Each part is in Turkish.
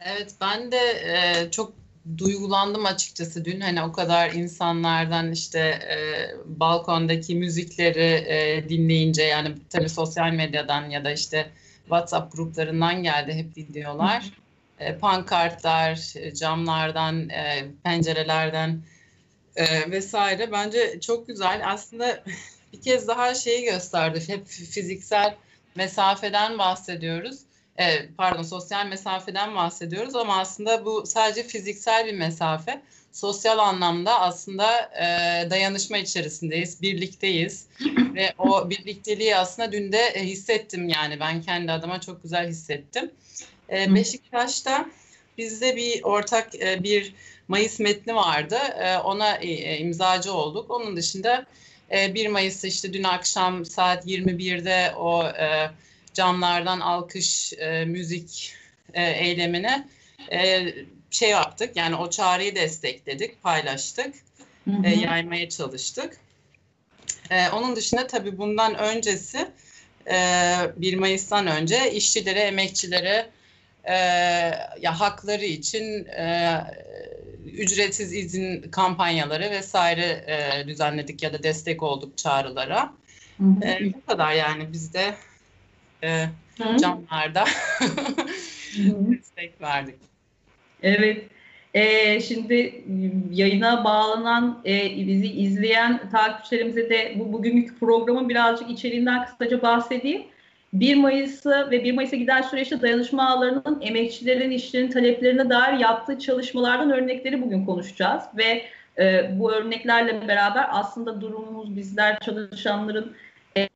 Evet ben de e, çok duygulandım açıkçası dün hani o kadar insanlardan işte e, balkondaki müzikleri e, dinleyince yani tabii sosyal medyadan ya da işte WhatsApp gruplarından geldi hep videolar. E, pankartlar, camlardan, e, pencerelerden e, vesaire bence çok güzel. Aslında bir kez daha şeyi gösterdi. Hep fiziksel mesafeden bahsediyoruz e, pardon sosyal mesafeden bahsediyoruz ama aslında bu sadece fiziksel bir mesafe. Sosyal anlamda aslında e, dayanışma içerisindeyiz, birlikteyiz ve o birlikteliği aslında dün de e, hissettim yani ben kendi adıma çok güzel hissettim. E, Beşiktaş'ta bizde bir ortak e, bir Mayıs metni vardı. E, ona e, imzacı olduk. Onun dışında e, 1 Mayıs'ta işte dün akşam saat 21'de o e, camlardan alkış, e, müzik e, eylemine e, şey yaptık. Yani o çağrıyı destekledik, paylaştık, hı hı. E, yaymaya çalıştık. E, onun dışında tabii bundan öncesi e, 1 Mayıs'tan önce işçilere, emekçilere e, ya hakları için e, ücretsiz izin kampanyaları vesaire e, düzenledik ya da destek olduk çağrılara. Hı hı. E, bu kadar yani bizde e, camlarda destek verdik. Evet. Ee, şimdi yayına bağlanan, e, bizi izleyen takipçilerimize de bu bugünkü programın birazcık içeriğinden kısaca bahsedeyim. 1 Mayıs'ı ve 1 Mayıs'a giden süreçte dayanışma ağlarının emekçilerin işlerin taleplerine dair yaptığı çalışmalardan örnekleri bugün konuşacağız ve e, bu örneklerle beraber aslında durumumuz bizler çalışanların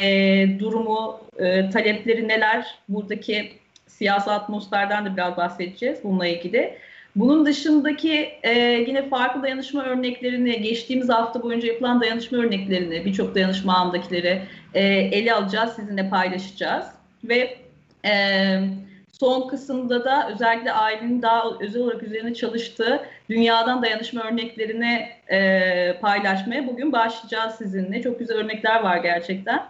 e, durumu, e, talepleri neler, buradaki siyasi atmosferden de biraz bahsedeceğiz bununla ilgili. Bunun dışındaki e, yine farklı dayanışma örneklerini, geçtiğimiz hafta boyunca yapılan dayanışma örneklerini, birçok dayanışma ağındakileri e, ele alacağız, sizinle paylaşacağız. Ve e, son kısımda da özellikle ailenin daha özel olarak üzerine çalıştığı dünyadan dayanışma örneklerini e, paylaşmaya bugün başlayacağız sizinle. Çok güzel örnekler var gerçekten.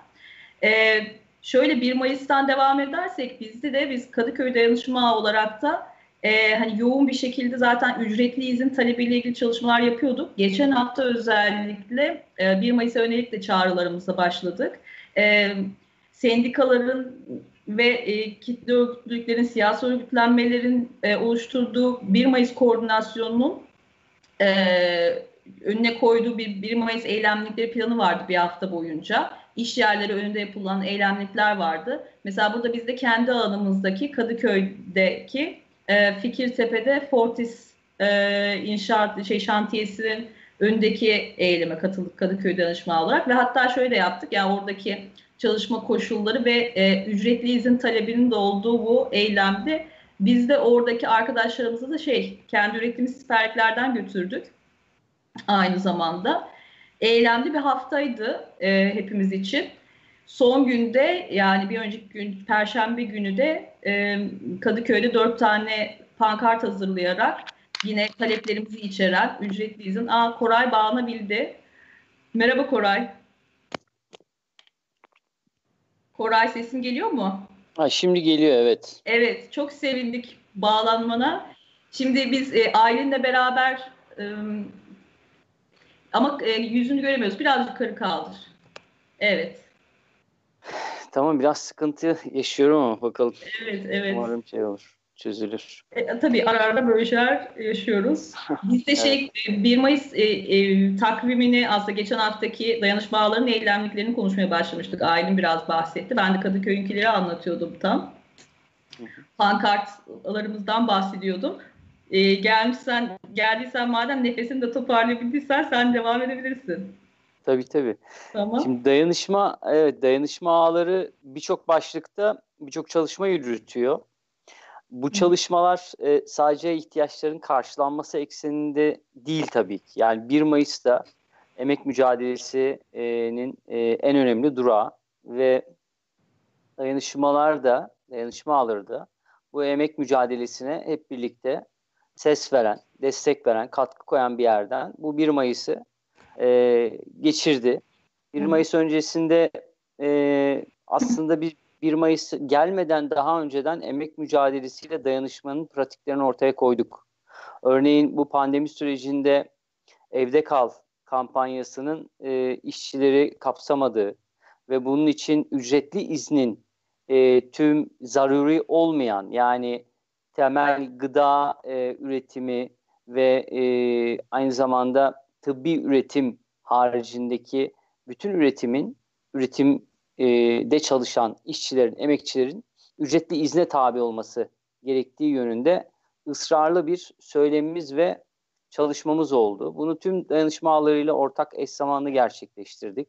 E, şöyle 1 Mayıs'tan devam edersek bizde de biz Kadıköy Dayanışma olarak da e, hani yoğun bir şekilde zaten ücretli izin talebiyle ilgili çalışmalar yapıyorduk. Geçen hafta özellikle e, 1 Mayıs'a yönelik de çağrılarımıza başladık. E, sendikaların ve e, kitle örgütlülüklerin, siyasi örgütlenmelerin e, oluşturduğu 1 Mayıs koordinasyonunun e, önüne koyduğu bir 1 Mayıs eylemlikleri planı vardı bir hafta boyunca. İş yerleri önünde yapılan eylemlikler vardı. Mesela burada biz de kendi alanımızdaki Kadıköy'deki e, Fikirtepe'de Fortis e, inşaat şey şantiyesinin öndeki eyleme katıldık Kadıköy danışma olarak ve hatta şöyle yaptık yani oradaki çalışma koşulları ve e, ücretli izin talebinin de olduğu bu eylemde biz de oradaki arkadaşlarımıza da şey kendi ürettiğimiz siperliklerden götürdük aynı zamanda. Eylemli bir haftaydı e, hepimiz için. Son günde yani bir önceki gün Perşembe günü de e, Kadıköy'de dört tane pankart hazırlayarak yine taleplerimizi içeren ücretli izin. Aa Koray bağlanabildi. Merhaba Koray. Koray sesim geliyor mu? Ha, şimdi geliyor evet. Evet çok sevindik bağlanmana. Şimdi biz e, ailenle beraber e, ama e, yüzünü göremiyoruz. Biraz yukarı kaldır. Evet. Tamam biraz sıkıntı yaşıyorum ama bakalım. Evet evet. Umarım şey olur çözülür. E, tabii ara ara böyle şeyler yaşıyoruz. Biz de şey evet. 1 Mayıs e, e, takvimini aslında geçen haftaki dayanışma ağlarının eylemliklerini konuşmaya başlamıştık. Aylin biraz bahsetti. Ben de Kadıköy'ünkileri anlatıyordum tam. Pankartlarımızdan bahsediyordum. E, gelmişsen, geldiysen madem nefesini de toparlayabildiysen sen devam edebilirsin. Tabii tabii. Tamam. Şimdi dayanışma, evet dayanışma ağları birçok başlıkta birçok çalışma yürütüyor. Bu çalışmalar e, sadece ihtiyaçların karşılanması ekseninde değil tabii ki. Yani 1 Mayıs'ta emek mücadelesinin e, en önemli durağı ve dayanışmalar da, dayanışma ağları da bu emek mücadelesine hep birlikte ses veren, destek veren, katkı koyan bir yerden bu 1 Mayıs'ı e, geçirdi. 1 Mayıs öncesinde e, aslında bir 1 Mayıs gelmeden daha önceden emek mücadelesiyle dayanışmanın pratiklerini ortaya koyduk. Örneğin bu pandemi sürecinde evde kal kampanyasının e, işçileri kapsamadığı ve bunun için ücretli iznin e, tüm zaruri olmayan yani temel gıda e, üretimi ve e, aynı zamanda tıbbi üretim haricindeki bütün üretimin üretim e, de çalışan işçilerin, emekçilerin ücretli izne tabi olması gerektiği yönünde ısrarlı bir söylemimiz ve çalışmamız oldu. Bunu tüm dayanışma ağlarıyla ortak eş zamanlı gerçekleştirdik.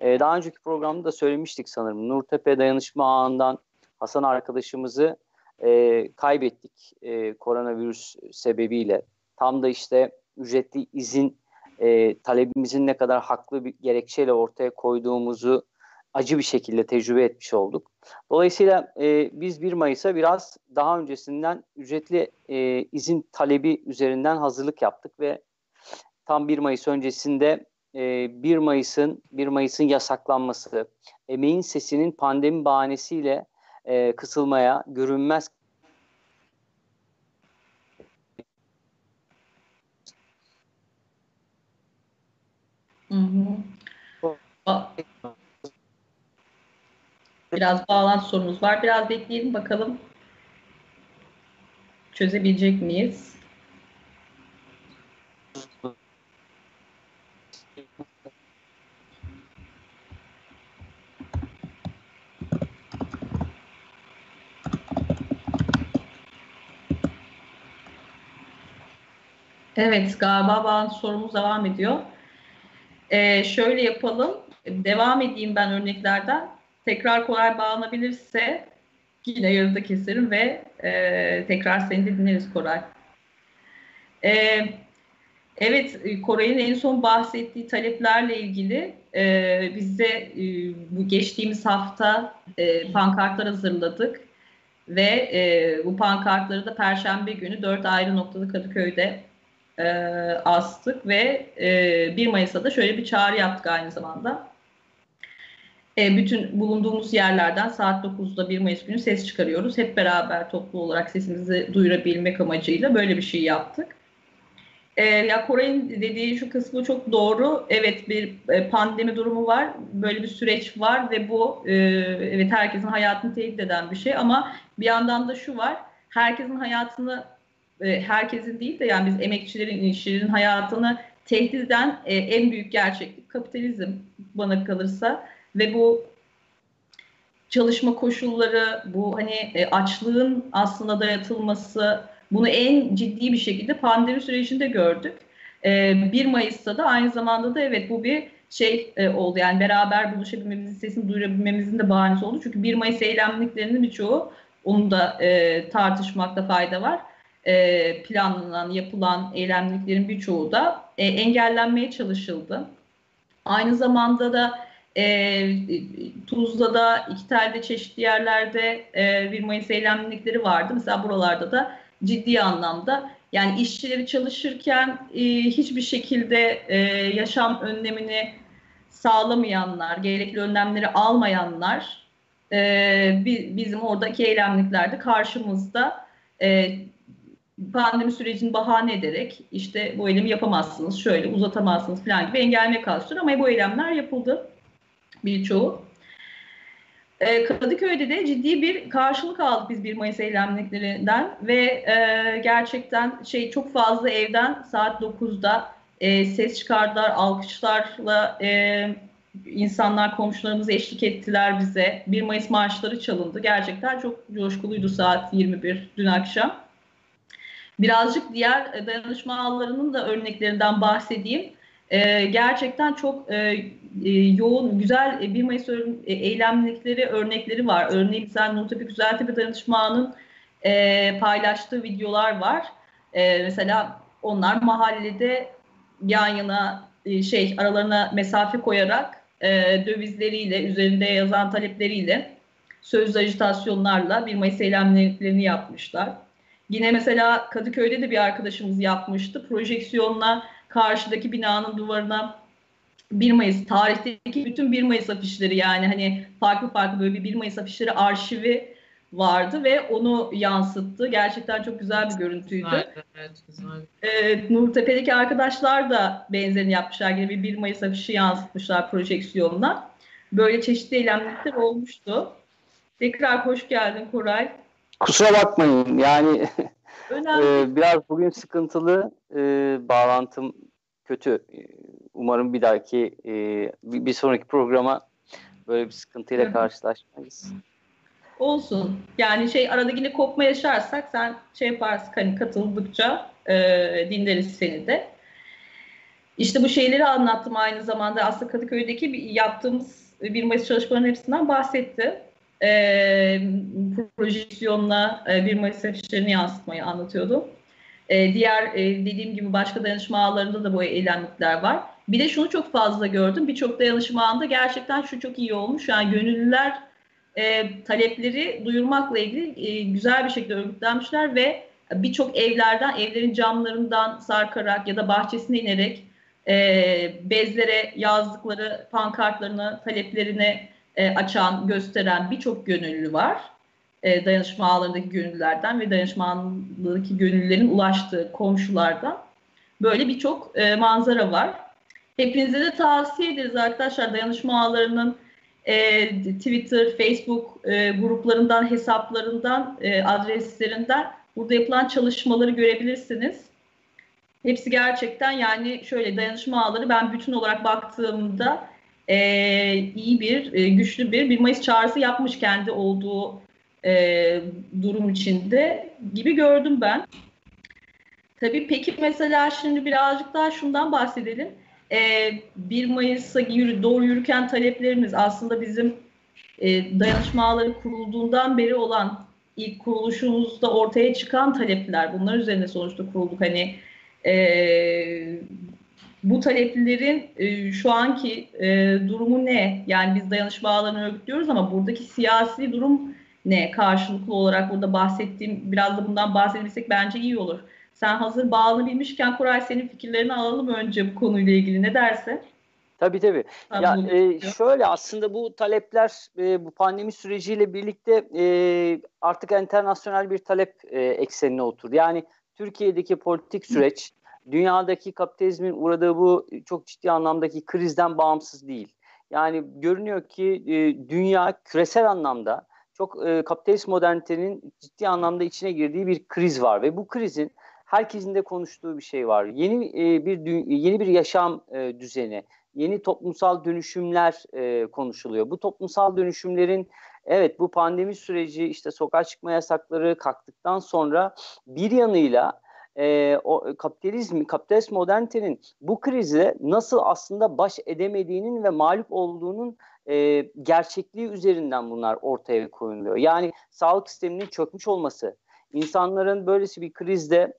Ee, daha önceki programda da söylemiştik sanırım. Nurtepe Dayanışma Ağı'ndan Hasan arkadaşımızı e, kaybettik e, koronavirüs sebebiyle. Tam da işte ücretli izin e, talebimizin ne kadar haklı bir gerekçeyle ortaya koyduğumuzu acı bir şekilde tecrübe etmiş olduk. Dolayısıyla e, biz 1 Mayıs'a biraz daha öncesinden ücretli e, izin talebi üzerinden hazırlık yaptık ve tam 1 Mayıs öncesinde e, 1 Mayıs'ın 1 Mayıs'ın yasaklanması, emeğin sesinin pandemi bahanesiyle e, kısılmaya, görünmez Hı hı. Biraz bağlantı sorunumuz var. Biraz bekleyelim bakalım. Çözebilecek miyiz? Evet, galiba bağlantı sorumuz devam ediyor. Ee, şöyle yapalım. Devam edeyim ben örneklerden. Tekrar kolay bağlanabilirse yine yarıda keserim ve e, tekrar seni de dinleriz Koray. E, evet, Koray'ın en son bahsettiği taleplerle ilgili e, biz e, bu geçtiğimiz hafta e, pankartlar hazırladık ve e, bu pankartları da Perşembe günü dört ayrı noktada Kadıköy'de e, astık ve e, 1 Mayıs'ta da şöyle bir çağrı yaptık aynı zamanda. E, bütün bulunduğumuz yerlerden saat 9'da 1 Mayıs günü ses çıkarıyoruz. Hep beraber toplu olarak sesimizi duyurabilmek amacıyla böyle bir şey yaptık. E, ya Koray'ın dediği şu kısmı çok doğru. Evet bir e, pandemi durumu var. Böyle bir süreç var ve bu e, evet herkesin hayatını tehdit eden bir şey ama bir yandan da şu var. Herkesin hayatını e, herkesin değil de yani biz emekçilerin, işçilerin hayatını tehdit eden e, en büyük gerçeklik kapitalizm bana kalırsa ve bu çalışma koşulları, bu hani e, açlığın aslında dayatılması, bunu en ciddi bir şekilde pandemi sürecinde gördük. 1 Mayıs'ta da aynı zamanda da evet bu bir şey oldu yani beraber buluşabilmemizin, sesini duyurabilmemizin de bahanesi oldu. Çünkü 1 Mayıs eylemliklerinin birçoğu onu da e, tartışmakta fayda var e, planlanan, yapılan eylemliklerin birçoğu da e, engellenmeye çalışıldı. Aynı zamanda da e, Tuzla'da, İkitel'de çeşitli yerlerde e, 1 Mayıs eylemlikleri vardı. Mesela buralarda da ciddi anlamda. Yani işçileri çalışırken e, hiçbir şekilde e, yaşam önlemini sağlamayanlar, gerekli önlemleri almayanlar e, bizim oradaki eylemliklerde karşımızda e, pandemi sürecini bahane ederek işte bu eylemi yapamazsınız, şöyle uzatamazsınız falan gibi engellemeye kalkıştılar ama bu eylemler yapıldı birçoğu. E, Kadıköy'de de ciddi bir karşılık aldık biz 1 Mayıs eylemliklerinden ve e, gerçekten şey çok fazla evden saat 9'da e, ses çıkardılar, alkışlarla e, insanlar komşularımız eşlik ettiler bize. 1 Mayıs marşları çalındı. Gerçekten çok coşkuluydu saat 21 dün akşam. Birazcık diğer dayanışma ağlarının da örneklerinden bahsedeyim. E, gerçekten çok e, e, yoğun, güzel e, 1 Mayıs e, eylemlikleri, örnekleri var. Örneğin mesela Nurtepe Güzeltepe Dayanışma Ağı'nın e, paylaştığı videolar var. E, mesela onlar mahallede yan yana e, şey aralarına mesafe koyarak e, dövizleriyle, üzerinde yazan talepleriyle sözlü ajitasyonlarla 1 Mayıs eylemliklerini yapmışlar. Yine mesela Kadıköy'de de bir arkadaşımız yapmıştı. Projeksiyonla karşıdaki binanın duvarına 1 Mayıs tarihteki bütün 1 Mayıs afişleri yani hani farklı farklı böyle bir 1 Mayıs afişleri arşivi vardı ve onu yansıttı. Gerçekten çok güzel bir görüntüydü. Güzel, evet, güzel. Ee, Nurtepe'deki arkadaşlar da benzerini yapmışlar. Yine bir 1 Mayıs afişi yansıtmışlar projeksiyonla. Böyle çeşitli eylemler olmuştu. Tekrar hoş geldin Koray. Kusura bakmayın yani e, biraz bugün sıkıntılı e, bağlantım kötü. Umarım bir dahaki e, bir, sonraki programa böyle bir sıkıntıyla karşılaşmayız. Olsun. Yani şey arada yine kopma yaşarsak sen şey yaparsın hani katıldıkça e, dinleriz seni de. İşte bu şeyleri anlattım aynı zamanda. Aslında Kadıköy'deki bir, yaptığımız 1 Mayıs çalışmalarının hepsinden bahsetti. E, projeksiyonla e, 1 Mayıs afişlerini yansıtmayı anlatıyordum. E, diğer e, dediğim gibi başka dayanışma ağlarında da bu eylemlikler var. Bir de şunu çok fazla gördüm. Birçok dayanışma ağında gerçekten şu çok iyi olmuş. Yani gönüllüler e, talepleri duyurmakla ilgili e, güzel bir şekilde örgütlenmişler ve birçok evlerden, evlerin camlarından sarkarak ya da bahçesine inerek e, bezlere yazdıkları pankartlarını, taleplerini e, açan, gösteren birçok gönüllü var. E, dayanışma ağlarındaki gönüllülerden ve dayanışma ağlarındaki gönüllülerin ulaştığı komşulardan böyle birçok e, manzara var. Hepinize de tavsiye ederiz arkadaşlar dayanışma ağlarının e, Twitter, Facebook gruplarından, hesaplarından, adreslerinden burada yapılan çalışmaları görebilirsiniz. Hepsi gerçekten yani şöyle dayanışma ağları ben bütün olarak baktığımda e, iyi bir, e, güçlü bir 1 Mayıs çağrısı yapmış kendi olduğu e, durum içinde gibi gördüm ben. Tabii peki mesela şimdi birazcık daha şundan bahsedelim e, 1 Mayıs'a yürü, doğru yürürken taleplerimiz aslında bizim e, dayanışma kurulduğundan beri olan ilk kuruluşumuzda ortaya çıkan talepler. Bunlar üzerine sonuçta kurulduk. Hani e, bu taleplerin e, şu anki e, durumu ne? Yani biz dayanışma ağlarını örgütlüyoruz ama buradaki siyasi durum ne? Karşılıklı olarak burada bahsettiğim, biraz da bundan bahsedebilsek bence iyi olur. Sen hazır bağlanabilmişken Koray senin fikirlerini alalım önce bu konuyla ilgili. Ne dersin? Tabii tabii. ya e, şöyle aslında bu talepler e, bu pandemi süreciyle birlikte e, artık internasyonel bir talep e, eksenine oturdu. Yani Türkiye'deki politik süreç dünyadaki kapitalizmin uğradığı bu çok ciddi anlamdaki krizden bağımsız değil. Yani görünüyor ki e, dünya küresel anlamda çok e, kapitalist modernitenin ciddi anlamda içine girdiği bir kriz var ve bu krizin herkesin de konuştuğu bir şey var. Yeni e, bir yeni bir yaşam e, düzeni, yeni toplumsal dönüşümler e, konuşuluyor. Bu toplumsal dönüşümlerin evet bu pandemi süreci işte sokağa çıkma yasakları kalktıktan sonra bir yanıyla e, o kapitalizm, kapitalist modernitenin bu krize nasıl aslında baş edemediğinin ve mağlup olduğunun e, gerçekliği üzerinden bunlar ortaya koyuluyor. Yani sağlık sisteminin çökmüş olması, insanların böylesi bir krizde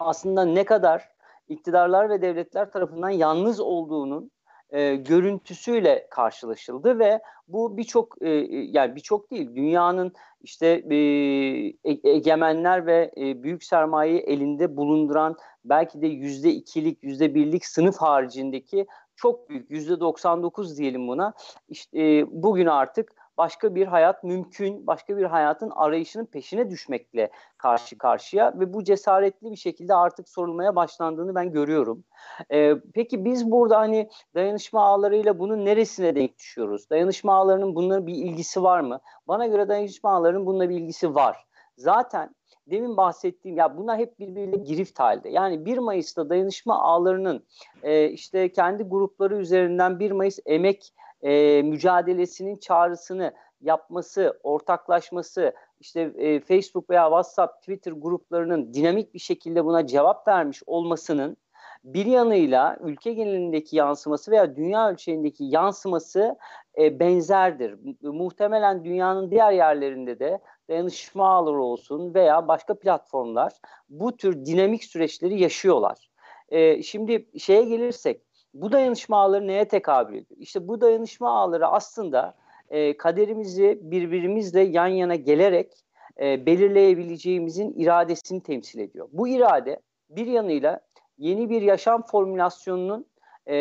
aslında ne kadar iktidarlar ve devletler tarafından yalnız olduğunun e, görüntüsüyle karşılaşıldı ve bu birçok e, yani birçok değil dünyanın işte e, e, egemenler ve e, büyük sermayeyi elinde bulunduran belki de yüzde ikilik yüzde birlik sınıf haricindeki çok büyük yüzde 99 diyelim buna işte e, bugün artık başka bir hayat mümkün, başka bir hayatın arayışının peşine düşmekle karşı karşıya ve bu cesaretli bir şekilde artık sorulmaya başlandığını ben görüyorum. Ee, peki biz burada hani dayanışma ağlarıyla bunun neresine denk düşüyoruz? Dayanışma ağlarının bununla bir ilgisi var mı? Bana göre dayanışma ağlarının bununla bir ilgisi var. Zaten demin bahsettiğim ya bunlar hep birbiriyle girift halde. Yani 1 Mayıs'ta dayanışma ağlarının e, işte kendi grupları üzerinden 1 Mayıs emek e, mücadelesinin çağrısını yapması, ortaklaşması, işte e, Facebook veya WhatsApp, Twitter gruplarının dinamik bir şekilde buna cevap vermiş olmasının bir yanıyla ülke genelindeki yansıması veya dünya ölçeğindeki yansıması e, benzerdir. Muhtemelen dünyanın diğer yerlerinde de dayanışma ağları olsun veya başka platformlar bu tür dinamik süreçleri yaşıyorlar. E, şimdi şeye gelirsek bu dayanışma ağları neye tekabül ediyor? İşte bu dayanışma ağları aslında e, kaderimizi birbirimizle yan yana gelerek e, belirleyebileceğimizin iradesini temsil ediyor. Bu irade bir yanıyla yeni bir yaşam formülasyonunun e,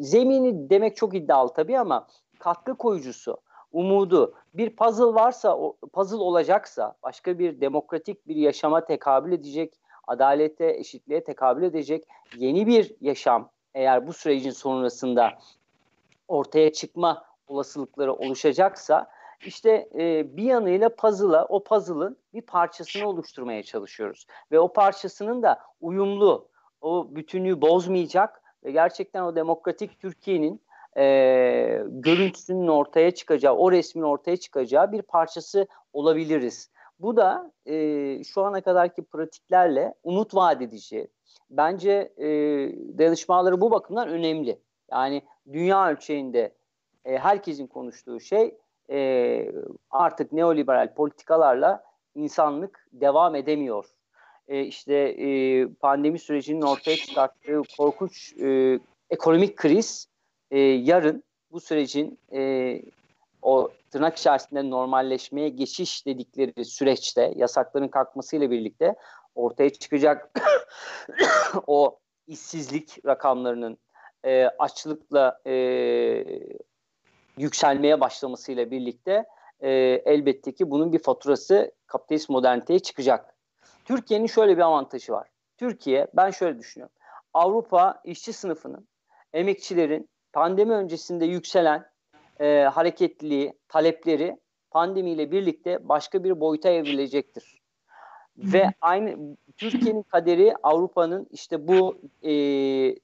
zemini demek çok iddialı tabii ama katkı koyucusu, umudu, bir puzzle varsa, puzzle olacaksa, başka bir demokratik bir yaşama tekabül edecek, adalete, eşitliğe tekabül edecek yeni bir yaşam eğer bu sürecin sonrasında ortaya çıkma olasılıkları oluşacaksa işte e, bir yanıyla puzzle'a o puzzle'ın bir parçasını oluşturmaya çalışıyoruz. Ve o parçasının da uyumlu, o bütünlüğü bozmayacak ve gerçekten o demokratik Türkiye'nin e, görüntüsünün ortaya çıkacağı, o resmin ortaya çıkacağı bir parçası olabiliriz. Bu da e, şu ana kadarki pratiklerle umut vaat edici. Bence e, dayanışmaları bu bakımdan önemli. Yani dünya ölçeğinde e, herkesin konuştuğu şey e, artık neoliberal politikalarla insanlık devam edemiyor. E, işte e, pandemi sürecinin ortaya çıkarttığı korkunç e, ekonomik kriz e, yarın bu sürecin e, o tırnak içerisinde normalleşmeye geçiş dedikleri süreçte yasakların kalkmasıyla birlikte ortaya çıkacak o işsizlik rakamlarının e, açlıkla e, yükselmeye başlamasıyla birlikte e, elbette ki bunun bir faturası kapitalist moderniteye çıkacak. Türkiye'nin şöyle bir avantajı var. Türkiye ben şöyle düşünüyorum. Avrupa işçi sınıfının, emekçilerin pandemi öncesinde yükselen e, hareketliliği, talepleri pandemiyle birlikte başka bir boyuta evrilecektir. Ve aynı Türkiye'nin kaderi Avrupa'nın işte bu e,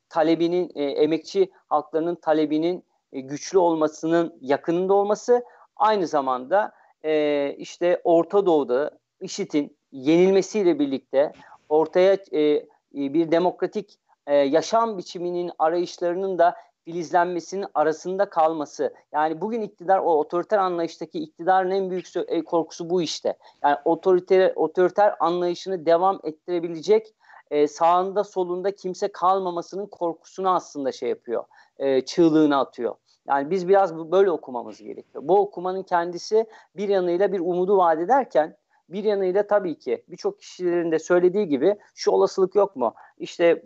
talebinin, e, emekçi halklarının talebinin e, güçlü olmasının yakınında olması aynı zamanda e, işte Orta Doğu'da IŞİD'in yenilmesiyle birlikte ortaya e, bir demokratik e, yaşam biçiminin arayışlarının da filizlenmesinin arasında kalması. Yani bugün iktidar o otoriter anlayıştaki iktidarın en büyük e, korkusu bu işte. Yani otoriter otoriter anlayışını devam ettirebilecek e, sağında solunda kimse kalmamasının korkusunu aslında şey yapıyor. E, çığlığını atıyor. Yani biz biraz böyle okumamız gerekiyor. Bu okumanın kendisi bir yanıyla bir umudu vaat ederken bir yanıyla tabii ki birçok kişilerin de söylediği gibi şu olasılık yok mu? İşte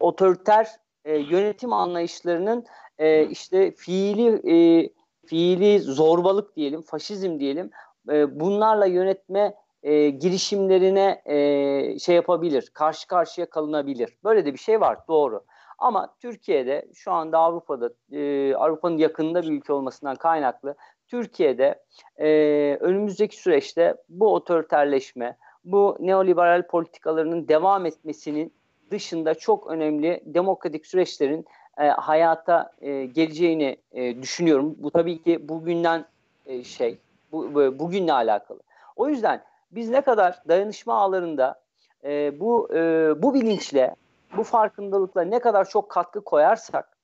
otoriter e, yönetim anlayışlarının e, işte fiili e, fiili zorbalık diyelim, faşizm diyelim e, bunlarla yönetme e, girişimlerine e, şey yapabilir, karşı karşıya kalınabilir. Böyle de bir şey var, doğru. Ama Türkiye'de şu anda Avrupa'da e, Avrupa'nın yakınında bir ülke olmasından kaynaklı Türkiye'de e, önümüzdeki süreçte bu otoriterleşme, bu neoliberal politikalarının devam etmesinin dışında çok önemli demokratik süreçlerin e, hayata e, geleceğini e, düşünüyorum. Bu tabii ki bugünden e, şey, bu, bugünle alakalı. O yüzden biz ne kadar dayanışma ağlarında e, bu e, bu bilinçle, bu farkındalıkla ne kadar çok katkı koyarsak,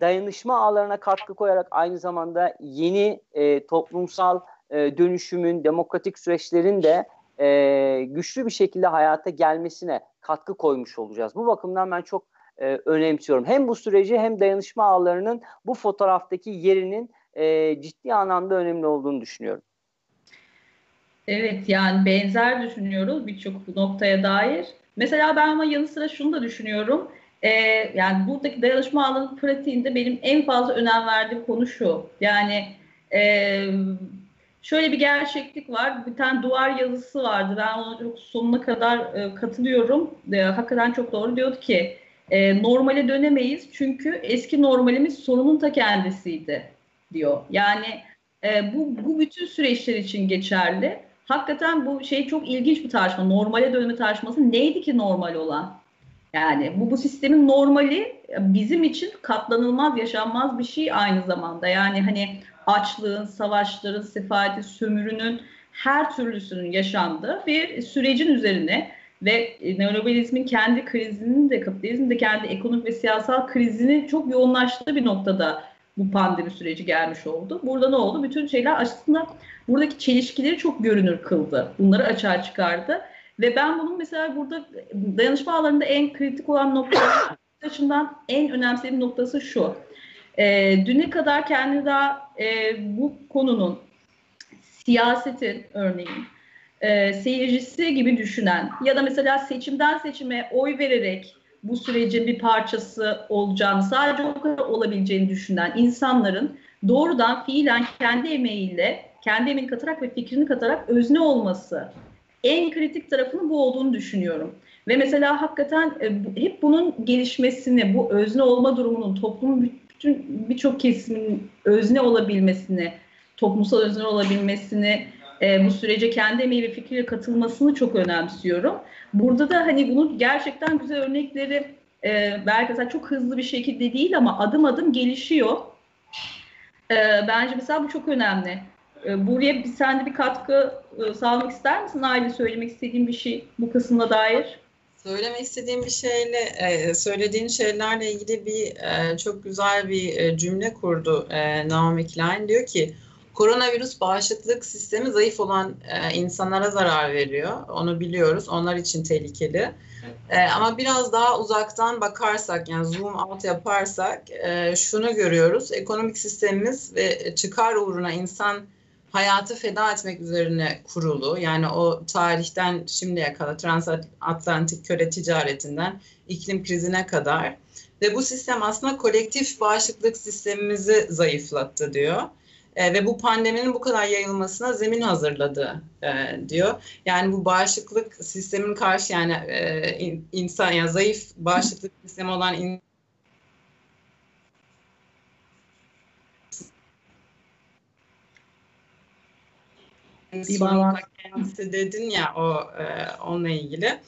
dayanışma ağlarına katkı koyarak aynı zamanda yeni e, toplumsal e, dönüşümün, demokratik süreçlerin de e, güçlü bir şekilde hayata gelmesine katkı koymuş olacağız. Bu bakımdan ben çok e, önemsiyorum. Hem bu süreci hem dayanışma ağlarının bu fotoğraftaki yerinin e, ciddi anlamda önemli olduğunu düşünüyorum. Evet yani benzer düşünüyoruz birçok noktaya dair. Mesela ben ama yanı sıra şunu da düşünüyorum. Ee, yani buradaki dayanışma ağlarının pratiğinde benim en fazla önem verdiğim konu şu. Yani e, şöyle bir gerçeklik var. Bir tane duvar yazısı vardı. Ben ona çok sonuna kadar e, katılıyorum. E, hakikaten çok doğru. Diyordu ki e, normale dönemeyiz çünkü eski normalimiz sorunun ta kendisiydi diyor. Yani e, bu, bu bütün süreçler için geçerli. Hakikaten bu şey çok ilginç bir tartışma. Normale dönme tartışması neydi ki normal olan? Yani bu, bu sistemin normali bizim için katlanılmaz, yaşanmaz bir şey aynı zamanda. Yani hani açlığın, savaşların, sefaletin, sömürünün her türlüsünün yaşandığı bir sürecin üzerine ve neoliberalizmin kendi krizinin de kapitalizmin de kendi ekonomik ve siyasal krizini çok yoğunlaştığı bir noktada bu pandemi süreci gelmiş oldu. Burada ne oldu? Bütün şeyler aslında buradaki çelişkileri çok görünür kıldı. Bunları açığa çıkardı. Ve ben bunun mesela burada dayanışma alanında en kritik olan nokta açımdan en önemsediğim noktası şu. E, düne kadar kendi daha e, bu konunun siyasetin örneğin e, seyircisi gibi düşünen ya da mesela seçimden seçime oy vererek bu sürecin bir parçası olacağını, sadece o kadar olabileceğini düşünen insanların doğrudan fiilen kendi emeğiyle, kendi emeğini katarak ve fikrini katarak özne olması en kritik tarafının bu olduğunu düşünüyorum. Ve mesela hakikaten e, hep bunun gelişmesini, bu özne olma durumunun toplumun bütün birçok kesimin özne olabilmesini, toplumsal özne olabilmesini, e, bu sürece kendi emeği ve fikriyle katılmasını çok önemsiyorum. Burada da hani bunun gerçekten güzel örnekleri e, belki mesela çok hızlı bir şekilde değil ama adım adım gelişiyor. E, bence mesela bu çok önemli. E, buraya sen de bir katkı e, sağlamak ister misin? Aile söylemek istediğin bir şey bu kısımda dair. Söylemek istediğim bir şeyle, e, söylediğin şeylerle ilgili bir e, çok güzel bir e, cümle kurdu Naomi Klein. Diyor ki, koronavirüs bağışıklık sistemi zayıf olan insanlara zarar veriyor. Onu biliyoruz. Onlar için tehlikeli. ama biraz daha uzaktan bakarsak, yani zoom out yaparsak şunu görüyoruz. Ekonomik sistemimiz ve çıkar uğruna insan hayatı feda etmek üzerine kurulu. Yani o tarihten şimdiye kadar transatlantik köle ticaretinden iklim krizine kadar. Ve bu sistem aslında kolektif bağışıklık sistemimizi zayıflattı diyor. E, ve bu pandeminin bu kadar yayılmasına zemin hazırladı e, diyor. Yani bu bağışıklık sistemin karşı yani e, insan yani zayıf bağışıklık sistemi olan in, sonunda kendisi dedin ya o e, onunla ilgili.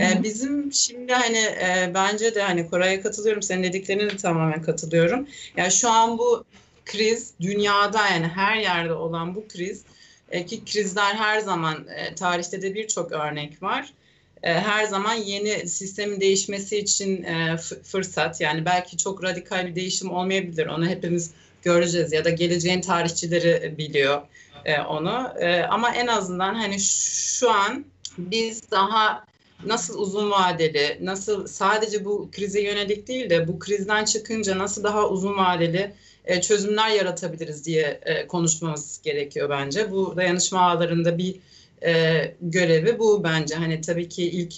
E, bizim şimdi hani e, bence de hani Koray'a katılıyorum. Senin dediklerine de tamamen katılıyorum. Yani şu an bu kriz dünyada yani her yerde olan bu kriz e, ki krizler her zaman e, tarihte de birçok örnek var. E, her zaman yeni sistemin değişmesi için e, fırsat yani belki çok radikal bir değişim olmayabilir. Onu hepimiz göreceğiz ya da geleceğin tarihçileri biliyor e, onu. E, ama en azından hani şu an biz daha nasıl uzun vadeli, nasıl sadece bu krize yönelik değil de bu krizden çıkınca nasıl daha uzun vadeli e, çözümler yaratabiliriz diye e, konuşmamız gerekiyor bence. Bu dayanışma ağlarında bir e, görevi bu bence. Hani tabii ki ilk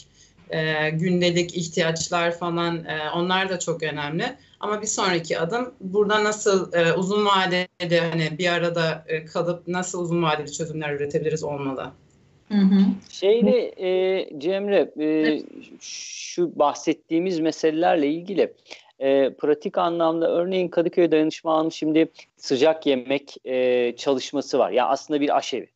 e, gündelik ihtiyaçlar falan e, onlar da çok önemli. Ama bir sonraki adım burada nasıl e, uzun vadede hani bir arada e, kalıp nasıl uzun vadeli çözümler üretebiliriz olmalı. Hı hı. Şeyle e, Cemre e, şu bahsettiğimiz meselelerle ilgili e, pratik anlamda örneğin Kadıköy Dayanışma Ağı'nın şimdi sıcak yemek e, çalışması var. Ya yani aslında bir aşevi.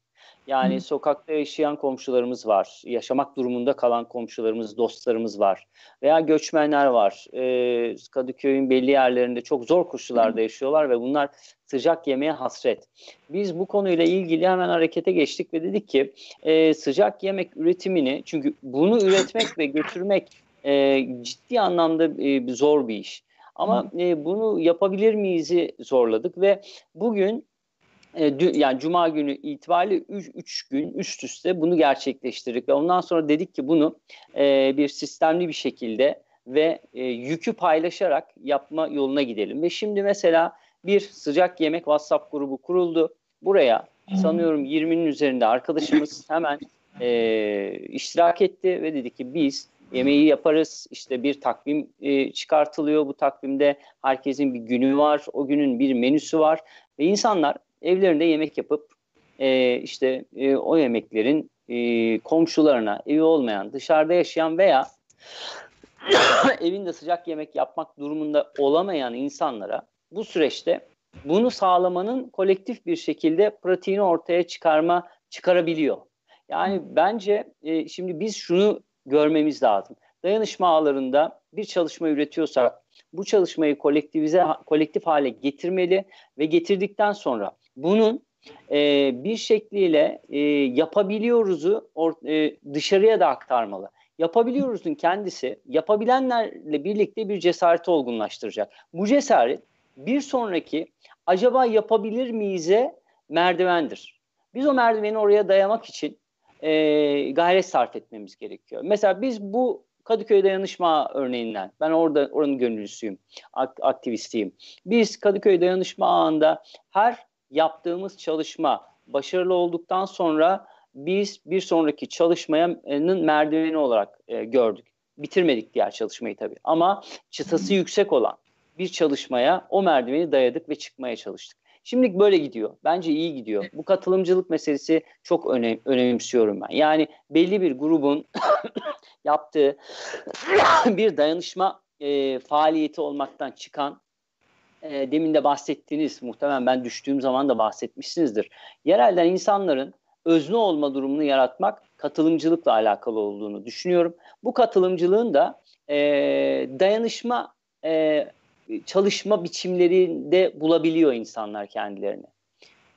Yani Hı. sokakta yaşayan komşularımız var, yaşamak durumunda kalan komşularımız, dostlarımız var veya göçmenler var. Ee, Kadıköy'ün belli yerlerinde çok zor koşullarda yaşıyorlar ve bunlar sıcak yemeğe hasret. Biz bu konuyla ilgili hemen harekete geçtik ve dedik ki e, sıcak yemek üretimini, çünkü bunu üretmek ve götürmek e, ciddi anlamda e, zor bir iş. Ama e, bunu yapabilir miyiz'i zorladık ve bugün yani Cuma günü itibariyle 3 gün üst üste bunu gerçekleştirdik ve ondan sonra dedik ki bunu e, bir sistemli bir şekilde ve e, yükü paylaşarak yapma yoluna gidelim. Ve şimdi mesela bir sıcak yemek WhatsApp grubu kuruldu. Buraya sanıyorum 20'nin üzerinde arkadaşımız hemen e, iştirak etti ve dedi ki biz yemeği yaparız. İşte bir takvim e, çıkartılıyor. Bu takvimde herkesin bir günü var. O günün bir menüsü var. Ve insanlar evlerinde yemek yapıp e, işte e, o yemeklerin e, komşularına, evi olmayan, dışarıda yaşayan veya evinde sıcak yemek yapmak durumunda olamayan insanlara bu süreçte bunu sağlamanın kolektif bir şekilde pratiğini ortaya çıkarma çıkarabiliyor. Yani bence e, şimdi biz şunu görmemiz lazım. Dayanışma ağlarında bir çalışma üretiyorsak bu çalışmayı kolektivize kolektif hale getirmeli ve getirdikten sonra bunun e, bir şekliyle e, yapabiliyoruzu or, e, dışarıya da aktarmalı. Yapabiliyoruzun kendisi yapabilenlerle birlikte bir cesareti olgunlaştıracak. Bu cesaret bir sonraki acaba yapabilir miyize merdivendir. Biz o merdiveni oraya dayamak için e, gayret sarf etmemiz gerekiyor. Mesela biz bu Kadıköy Dayanışma örneğinden, ben orada oranın gönüllüsüyüm, aktivistiyim. Biz Kadıköy Dayanışma ağında her yaptığımız çalışma başarılı olduktan sonra biz bir sonraki çalışmanın merdiveni olarak e, gördük. Bitirmedik diğer çalışmayı tabii. Ama çıtası yüksek olan bir çalışmaya o merdiveni dayadık ve çıkmaya çalıştık. Şimdilik böyle gidiyor. Bence iyi gidiyor. Bu katılımcılık meselesi çok önem, önemsiyorum ben. Yani belli bir grubun yaptığı bir dayanışma e, faaliyeti olmaktan çıkan e, demin de bahsettiğiniz muhtemelen ben düştüğüm zaman da bahsetmişsinizdir. Yerelden insanların özne olma durumunu yaratmak katılımcılıkla alakalı olduğunu düşünüyorum. Bu katılımcılığın da e, dayanışma e, çalışma biçimlerinde bulabiliyor insanlar kendilerini.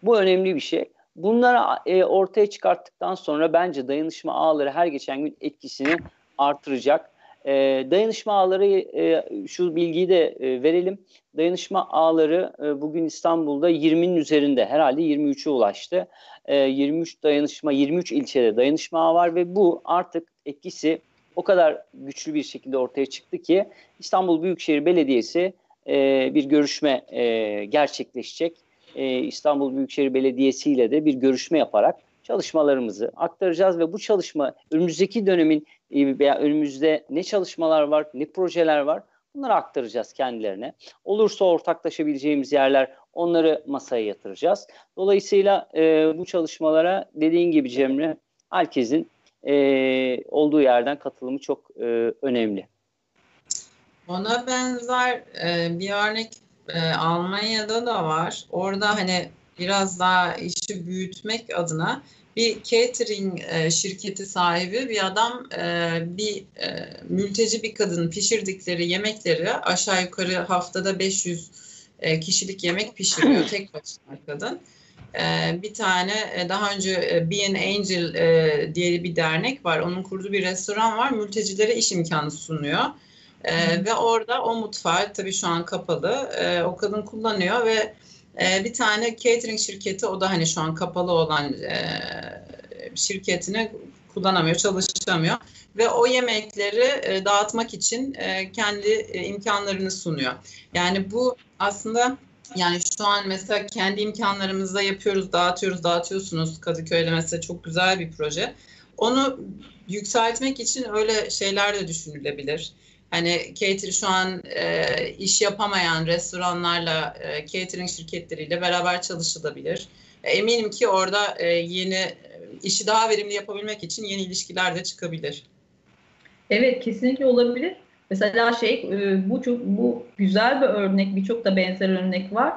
Bu önemli bir şey. Bunları e, ortaya çıkarttıktan sonra bence dayanışma ağları her geçen gün etkisini artıracak. E, dayanışma ağları e, şu bilgiyi de e, verelim. Dayanışma ağları e, bugün İstanbul'da 20'nin üzerinde herhalde 23'e ulaştı. E, 23 dayanışma 23 ilçede dayanışma ağı var ve bu artık etkisi o kadar güçlü bir şekilde ortaya çıktı ki İstanbul Büyükşehir Belediyesi e, bir görüşme e, gerçekleşecek. E, İstanbul Büyükşehir Belediyesi ile de bir görüşme yaparak çalışmalarımızı aktaracağız ve bu çalışma önümüzdeki dönemin e, veya önümüzde ne çalışmalar var, ne projeler var bunları aktaracağız kendilerine. Olursa ortaklaşabileceğimiz yerler onları masaya yatıracağız. Dolayısıyla e, bu çalışmalara dediğin gibi Cemre herkesin e, olduğu yerden katılımı çok e, önemli. Ona benzer e, bir örnek e, Almanya'da da var. Orada hani biraz daha işi büyütmek adına bir catering e, şirketi sahibi bir adam e, bir e, mülteci bir kadın pişirdikleri yemekleri aşağı yukarı haftada 500 e, kişilik yemek pişiriyor tek başına kadın. E, bir tane e, daha önce e, Be an Angel e, diye bir dernek var. Onun kurduğu bir restoran var. Mültecilere iş imkanı sunuyor. E, ve orada o mutfağı tabii şu an kapalı. E, o kadın kullanıyor ve e, bir tane catering şirketi o da hani şu an kapalı olan e, şirketini kullanamıyor, çalışamıyor ve o yemekleri e, dağıtmak için e, kendi e, imkanlarını sunuyor. Yani bu aslında yani şu an mesela kendi imkanlarımızla yapıyoruz, dağıtıyoruz, dağıtıyorsunuz. Kadıköy'de mesela çok güzel bir proje. Onu yükseltmek için öyle şeyler de düşünülebilir. Hani catering şu an e, iş yapamayan restoranlarla, e, catering şirketleriyle beraber çalışılabilir. E, eminim ki orada e, yeni işi daha verimli yapabilmek için yeni ilişkiler de çıkabilir. Evet kesinlikle olabilir. Mesela şey e, bu çok bu güzel bir örnek, birçok da benzer örnek var.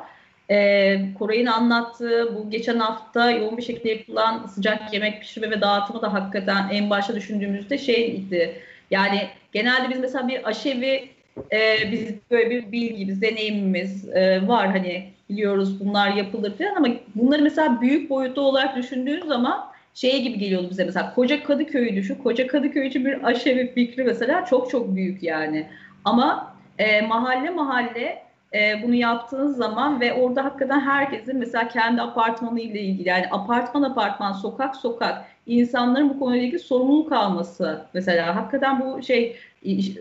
Ee, Koray'ın anlattığı bu geçen hafta yoğun bir şekilde yapılan sıcak yemek pişirme ve dağıtımı da hakikaten en başta düşündüğümüzde şeydi. Yani genelde biz mesela bir aşevi e, biz böyle bir bilgimiz, deneyimimiz e, var hani biliyoruz bunlar yapılır falan ama bunları mesela büyük boyutta olarak düşündüğün zaman şey gibi geliyordu bize mesela koca Kadıköy'ü düşün. Koca Kadıköy için bir aşevi fikri mesela çok çok büyük yani. Ama e, mahalle mahalle e, bunu yaptığınız zaman ve orada hakikaten herkesin mesela kendi apartmanı ile ilgili yani apartman apartman sokak sokak insanların bu konuyla ilgili sorumluluk alması mesela hakikaten bu şey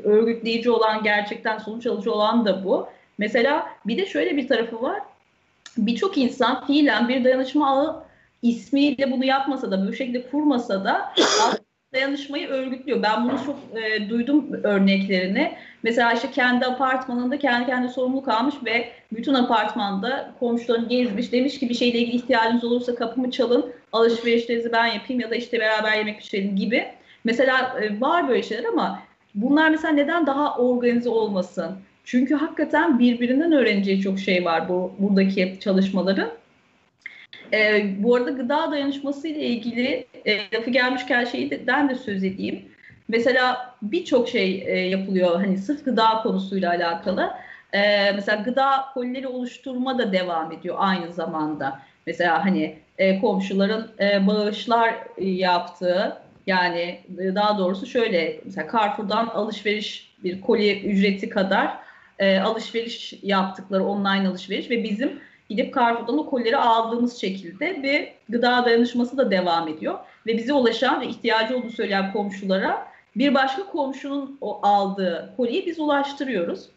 örgütleyici olan gerçekten sonuç alıcı olan da bu. Mesela bir de şöyle bir tarafı var. Birçok insan fiilen bir dayanışma ismiyle bunu yapmasa da bu şekilde kurmasa da dayanışmayı örgütlüyor. Ben bunu çok e, duydum örneklerini. Mesela işte kendi apartmanında kendi kendi sorumluluk almış ve bütün apartmanda komşularını gezmiş. Demiş ki bir şeyle ilgili ihtiyacınız olursa kapımı çalın, alışverişlerinizi ben yapayım ya da işte beraber yemek pişirelim gibi. Mesela e, var böyle şeyler ama bunlar mesela neden daha organize olmasın? Çünkü hakikaten birbirinden öğreneceği çok şey var bu buradaki çalışmaların. E, bu arada gıda dayanışması ile ilgili e, lafı gelmişken şeyden de söz edeyim. Mesela birçok şey e, yapılıyor hani sırf gıda konusuyla alakalı. E, mesela gıda kolileri oluşturma da devam ediyor aynı zamanda. Mesela hani e, komşuların e, bağışlar yaptığı yani e, daha doğrusu şöyle mesela Carrefour'dan alışveriş bir koli ücreti kadar e, alışveriş yaptıkları online alışveriş ve bizim gidip Carrefour'dan o kolileri aldığımız şekilde bir gıda dayanışması da devam ediyor. Ve bize ulaşan ve ihtiyacı olduğunu söyleyen komşulara bir başka komşunun o aldığı koliyi biz ulaştırıyoruz.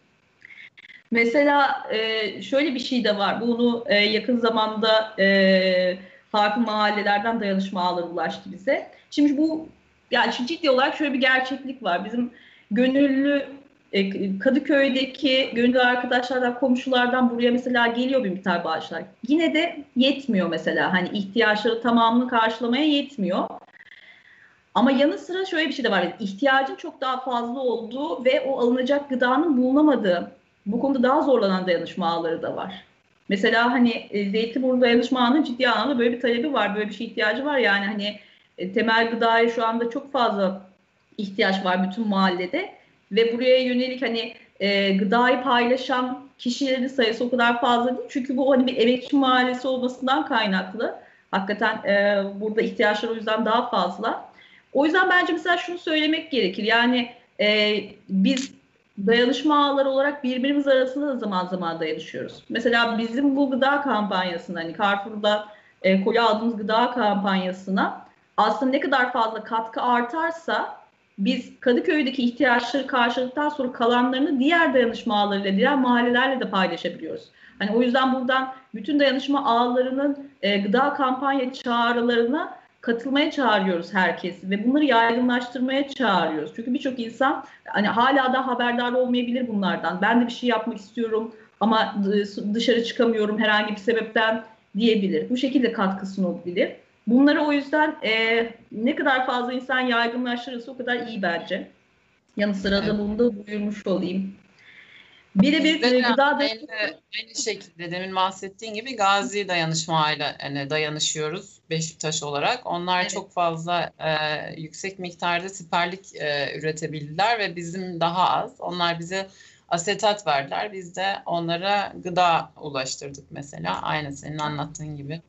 Mesela e, şöyle bir şey de var. Bunu e, yakın zamanda e, farklı mahallelerden dayanışma ağları ulaştı bize. Şimdi bu yani ciddi olarak şöyle bir gerçeklik var. Bizim gönüllü Kadıköy'deki gönüllü arkadaşlardan, komşulardan buraya mesela geliyor bir miktar bağışlar. Yine de yetmiyor mesela. Hani ihtiyaçları tamamını karşılamaya yetmiyor. Ama yanı sıra şöyle bir şey de var. Yani çok daha fazla olduğu ve o alınacak gıdanın bulunamadığı, bu konuda daha zorlanan dayanışma ağları da var. Mesela hani e, Zeytinburnu dayanışma ağının ciddi anlamda böyle bir talebi var, böyle bir şey ihtiyacı var. Yani hani e, temel gıdaya şu anda çok fazla ihtiyaç var bütün mahallede ve buraya yönelik hani e, gıdayı paylaşan kişilerin sayısı o kadar fazla değil. Çünkü bu hani bir emekçi mahallesi olmasından kaynaklı. Hakikaten e, burada ihtiyaçlar o yüzden daha fazla. O yüzden bence mesela şunu söylemek gerekir. Yani e, biz dayanışma ağları olarak birbirimiz arasında da zaman zaman dayanışıyoruz. Mesela bizim bu gıda kampanyasında hani Carrefour'da e, koli aldığımız gıda kampanyasına aslında ne kadar fazla katkı artarsa biz Kadıköy'deki ihtiyaçları karşıladıktan sonra kalanlarını diğer dayanışma ağlarıyla, diğer mahallelerle de paylaşabiliyoruz. Hani o yüzden buradan bütün dayanışma ağlarının e, gıda kampanya çağrılarına katılmaya çağırıyoruz herkesi ve bunları yaygınlaştırmaya çağırıyoruz. Çünkü birçok insan hani hala da haberdar olmayabilir bunlardan. Ben de bir şey yapmak istiyorum ama dışarı çıkamıyorum herhangi bir sebepten diyebilir. Bu şekilde katkı sunulabilir. Bunları o yüzden e, ne kadar fazla insan yaygınlaştırırsa o kadar iyi bence. Yanı sıra da bunu da duyurmuş olayım. Birebir gıda aynı, aynı şekilde demin bahsettiğin gibi Gazi dayanışmayla yani dayanışıyoruz Beşiktaş olarak. Onlar evet. çok fazla e, yüksek miktarda siperlik e, üretebildiler ve bizim daha az. Onlar bize asetat verdiler. Biz de onlara gıda ulaştırdık mesela. Aynı senin anlattığın gibi.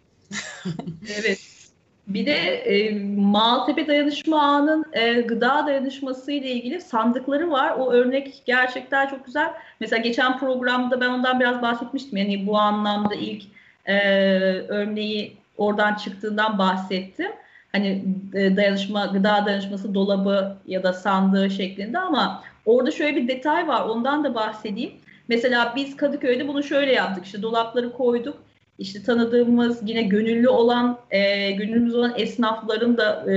evet. Bir de e, Maltepe Dayanışma Ağı'nın e, gıda dayanışması ile ilgili sandıkları var. O örnek gerçekten çok güzel. Mesela geçen programda ben ondan biraz bahsetmiştim. Yani bu anlamda ilk e, örneği oradan çıktığından bahsettim. Hani e, dayanışma, gıda dayanışması dolabı ya da sandığı şeklinde ama orada şöyle bir detay var. Ondan da bahsedeyim. Mesela biz Kadıköy'de bunu şöyle yaptık. İşte dolapları koyduk işte tanıdığımız yine gönüllü olan e, gönüllümüz olan esnafların da e,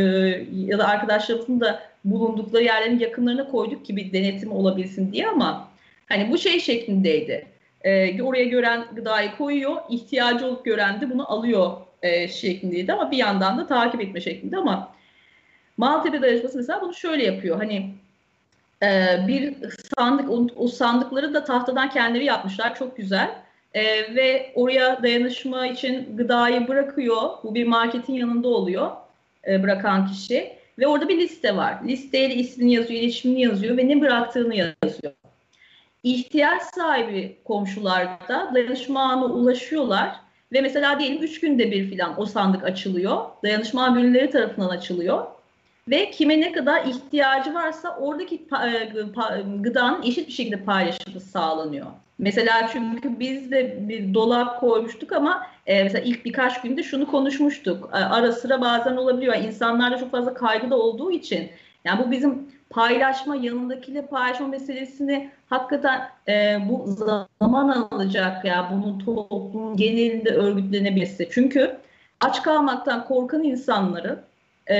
ya da arkadaşlarımızın da bulundukları yerlerin yakınlarına koyduk ki bir denetim olabilsin diye ama hani bu şey şeklindeydi. E, oraya gören gıdayı koyuyor, ihtiyacı olup gören de bunu alıyor e, şeklindeydi ama bir yandan da takip etme şeklinde ama Maltepe Dayanışması mesela bunu şöyle yapıyor. Hani e, bir sandık, o, o sandıkları da tahtadan kendileri yapmışlar. Çok güzel e, ve oraya dayanışma için gıdayı bırakıyor. Bu bir marketin yanında oluyor e, bırakan kişi. Ve orada bir liste var. Listeyle ismini yazıyor, iletişimini yazıyor ve ne bıraktığını yazıyor. İhtiyaç sahibi komşular da dayanışma ağına ulaşıyorlar ve mesela diyelim 3 günde bir filan o sandık açılıyor. Dayanışma gönülleri tarafından açılıyor. Ve kime ne kadar ihtiyacı varsa oradaki e, gıdanın eşit bir şekilde paylaşımı sağlanıyor. Mesela çünkü biz de bir dolap koymuştuk ama e, mesela ilk birkaç günde şunu konuşmuştuk. E, ara sıra bazen olabiliyor. Yani insanlarda çok fazla kaygı da olduğu için. Yani bu bizim paylaşma, yanındakiyle paylaşma meselesini hakikaten e, bu zaman alacak ya bunun toplumun genelinde örgütlenebilmesi. Çünkü aç kalmaktan korkan insanları e,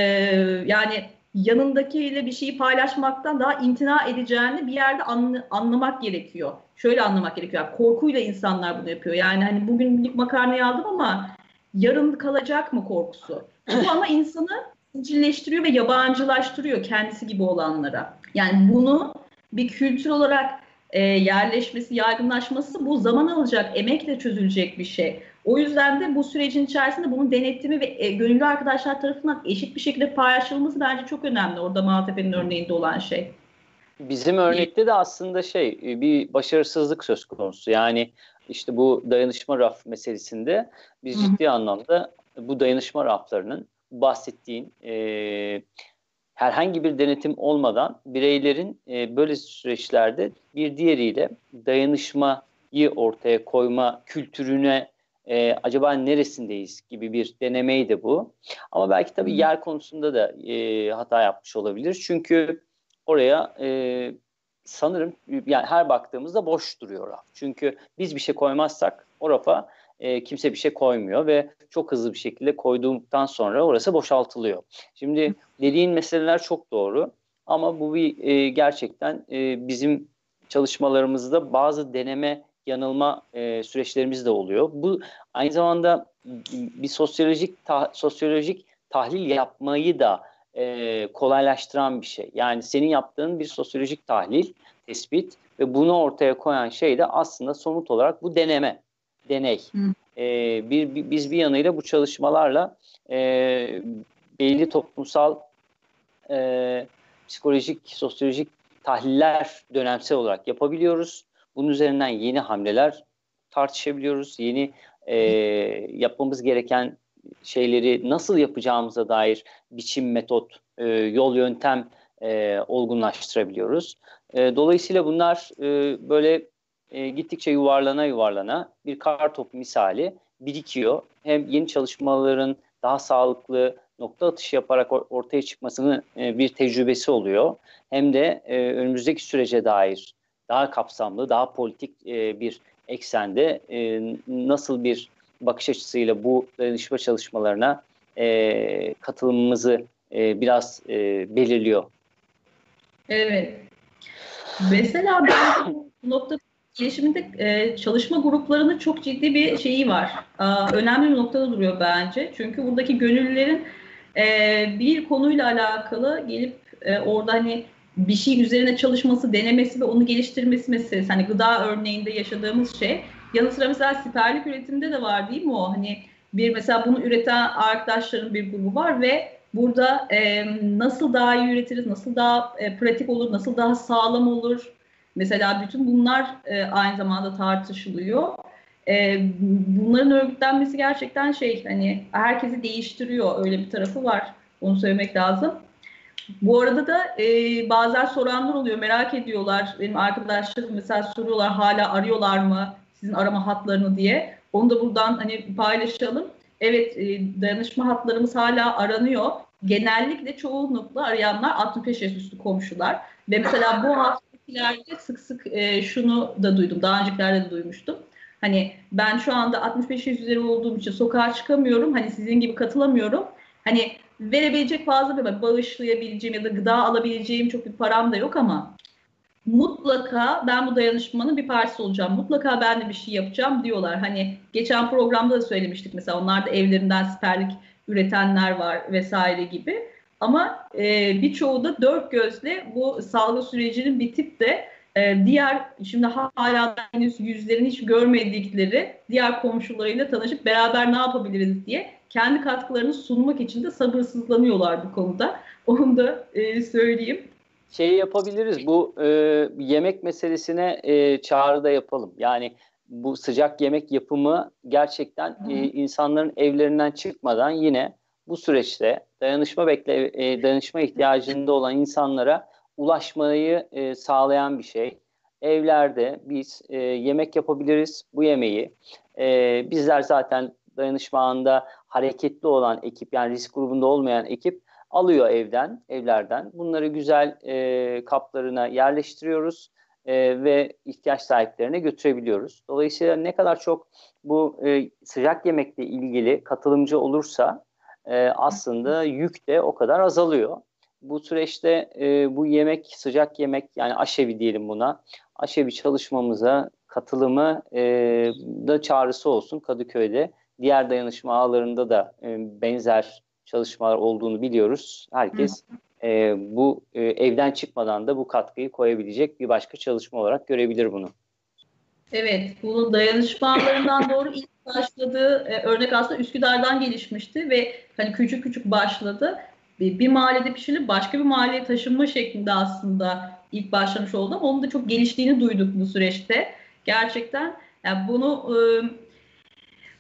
yani yanındakiyle bir şeyi paylaşmaktan daha imtina edeceğini bir yerde anla, anlamak gerekiyor. Şöyle anlamak gerekiyor. Korkuyla insanlar bunu yapıyor. Yani hani bugünlük makarnayı aldım ama yarın kalacak mı korkusu? Bu ama insanı zincirleştiriyor ve yabancılaştırıyor kendisi gibi olanlara. Yani bunu bir kültür olarak e, yerleşmesi, yaygınlaşması bu zaman alacak, emekle çözülecek bir şey. O yüzden de bu sürecin içerisinde bunun denetimi ve e, gönüllü arkadaşlar tarafından eşit bir şekilde paylaşılması bence çok önemli orada Maltepe'nin örneğinde olan şey. Bizim örnekte de aslında şey e, bir başarısızlık söz konusu. Yani işte bu dayanışma raf meselesinde biz ciddi Hı. anlamda bu dayanışma raflarının bahsettiğin e, herhangi bir denetim olmadan bireylerin e, böyle süreçlerde bir diğeriyle dayanışmayı ortaya koyma kültürüne e, acaba neresindeyiz gibi bir denemeydi bu. Ama belki tabii yer konusunda da e, hata yapmış olabilir. Çünkü oraya e, sanırım yani her baktığımızda boş duruyor raf. Çünkü biz bir şey koymazsak o rafa e, kimse bir şey koymuyor ve çok hızlı bir şekilde koyduğumdan sonra orası boşaltılıyor. Şimdi dediğin meseleler çok doğru. Ama bu bir e, gerçekten e, bizim çalışmalarımızda bazı deneme yanılma e, süreçlerimiz de oluyor. Bu aynı zamanda bir sosyolojik ta, sosyolojik tahlil yapmayı da e, kolaylaştıran bir şey. Yani senin yaptığın bir sosyolojik tahlil, tespit ve bunu ortaya koyan şey de aslında somut olarak bu deneme, deney. E, bir, bir, biz bir yanıyla bu çalışmalarla e, belli toplumsal e, psikolojik, sosyolojik tahliller dönemsel olarak yapabiliyoruz. Bunun üzerinden yeni hamleler tartışabiliyoruz. Yeni e, yapmamız gereken şeyleri nasıl yapacağımıza dair biçim, metot, e, yol, yöntem e, olgunlaştırabiliyoruz. E, dolayısıyla bunlar e, böyle e, gittikçe yuvarlana yuvarlana bir kar topu misali birikiyor. Hem yeni çalışmaların daha sağlıklı nokta atışı yaparak ortaya çıkmasının e, bir tecrübesi oluyor. Hem de e, önümüzdeki sürece dair daha kapsamlı, daha politik e, bir eksende e, nasıl bir bakış açısıyla bu dayanışma çalışmalarına e, katılımımızı e, biraz e, belirliyor. Evet. Mesela bu nokta gelişiminde e, çalışma gruplarının çok ciddi bir şeyi var. E, önemli bir noktada duruyor bence. Çünkü buradaki gönüllülerin e, bir konuyla alakalı gelip e, orada hani bir şey üzerine çalışması, denemesi ve onu geliştirmesi meselesi. Hani gıda örneğinde yaşadığımız şey. Yanı sıra mesela siperlik üretimde de var değil mi o? Hani bir mesela bunu üreten arkadaşların bir grubu var ve burada e, nasıl daha iyi üretiriz, nasıl daha e, pratik olur, nasıl daha sağlam olur. Mesela bütün bunlar e, aynı zamanda tartışılıyor. E, bunların örgütlenmesi gerçekten şey hani herkesi değiştiriyor. Öyle bir tarafı var. Onu söylemek lazım. Bu arada da e, bazen soranlar oluyor, merak ediyorlar. Benim arkadaşlarım mesela soruyorlar hala arıyorlar mı sizin arama hatlarını diye. Onu da buradan hani paylaşalım. Evet e, dayanışma hatlarımız hala aranıyor. Genellikle çoğunlukla arayanlar 65 yaş üstü komşular. Ve mesela bu haftalerde sık sık e, şunu da duydum. Daha öncekilerde de duymuştum. Hani ben şu anda 65 yaş üzeri olduğum için sokağa çıkamıyorum. Hani sizin gibi katılamıyorum. Hani verebilecek fazla bir bağışlayabileceğim ya da gıda alabileceğim çok bir param da yok ama mutlaka ben bu dayanışmanın bir parçası olacağım. Mutlaka ben de bir şey yapacağım diyorlar. Hani geçen programda da söylemiştik mesela onlar da evlerinden siperlik üretenler var vesaire gibi. Ama e, birçoğu da dört gözle bu salgı sürecinin bitip de e, diğer şimdi hala henüz yüzlerini hiç görmedikleri diğer komşularıyla tanışıp beraber ne yapabiliriz diye kendi katkılarını sunmak için de sabırsızlanıyorlar bu konuda. Onu da e, söyleyeyim. Şey yapabiliriz bu e, yemek meselesine e, çağrıda yapalım. Yani bu sıcak yemek yapımı gerçekten e, insanların evlerinden çıkmadan yine bu süreçte dayanışma bekle e, dayanışma ihtiyacında olan insanlara ulaşmayı e, sağlayan bir şey. Evlerde biz e, yemek yapabiliriz. Bu yemeği e, bizler zaten dayanışma anında hareketli olan ekip yani risk grubunda olmayan ekip alıyor evden, evlerden. Bunları güzel e, kaplarına yerleştiriyoruz e, ve ihtiyaç sahiplerine götürebiliyoruz. Dolayısıyla ne kadar çok bu e, sıcak yemekle ilgili katılımcı olursa e, aslında yük de o kadar azalıyor. Bu süreçte e, bu yemek, sıcak yemek yani aşevi diyelim buna, aşevi çalışmamıza katılımı e, da çağrısı olsun Kadıköy'de diğer dayanışma ağlarında da e, benzer çalışmalar olduğunu biliyoruz. Herkes e, bu e, evden çıkmadan da bu katkıyı koyabilecek bir başka çalışma olarak görebilir bunu. Evet, bunun dayanışma ağlarından doğru ilk başladığı e, örnek aslında Üsküdar'dan gelişmişti ve hani küçük küçük başladı. Bir, bir mahallede pişirilip başka bir mahalleye taşınma şeklinde aslında ilk başlamış oldu ama onun da çok geliştiğini duyduk bu süreçte. Gerçekten yani bunu e,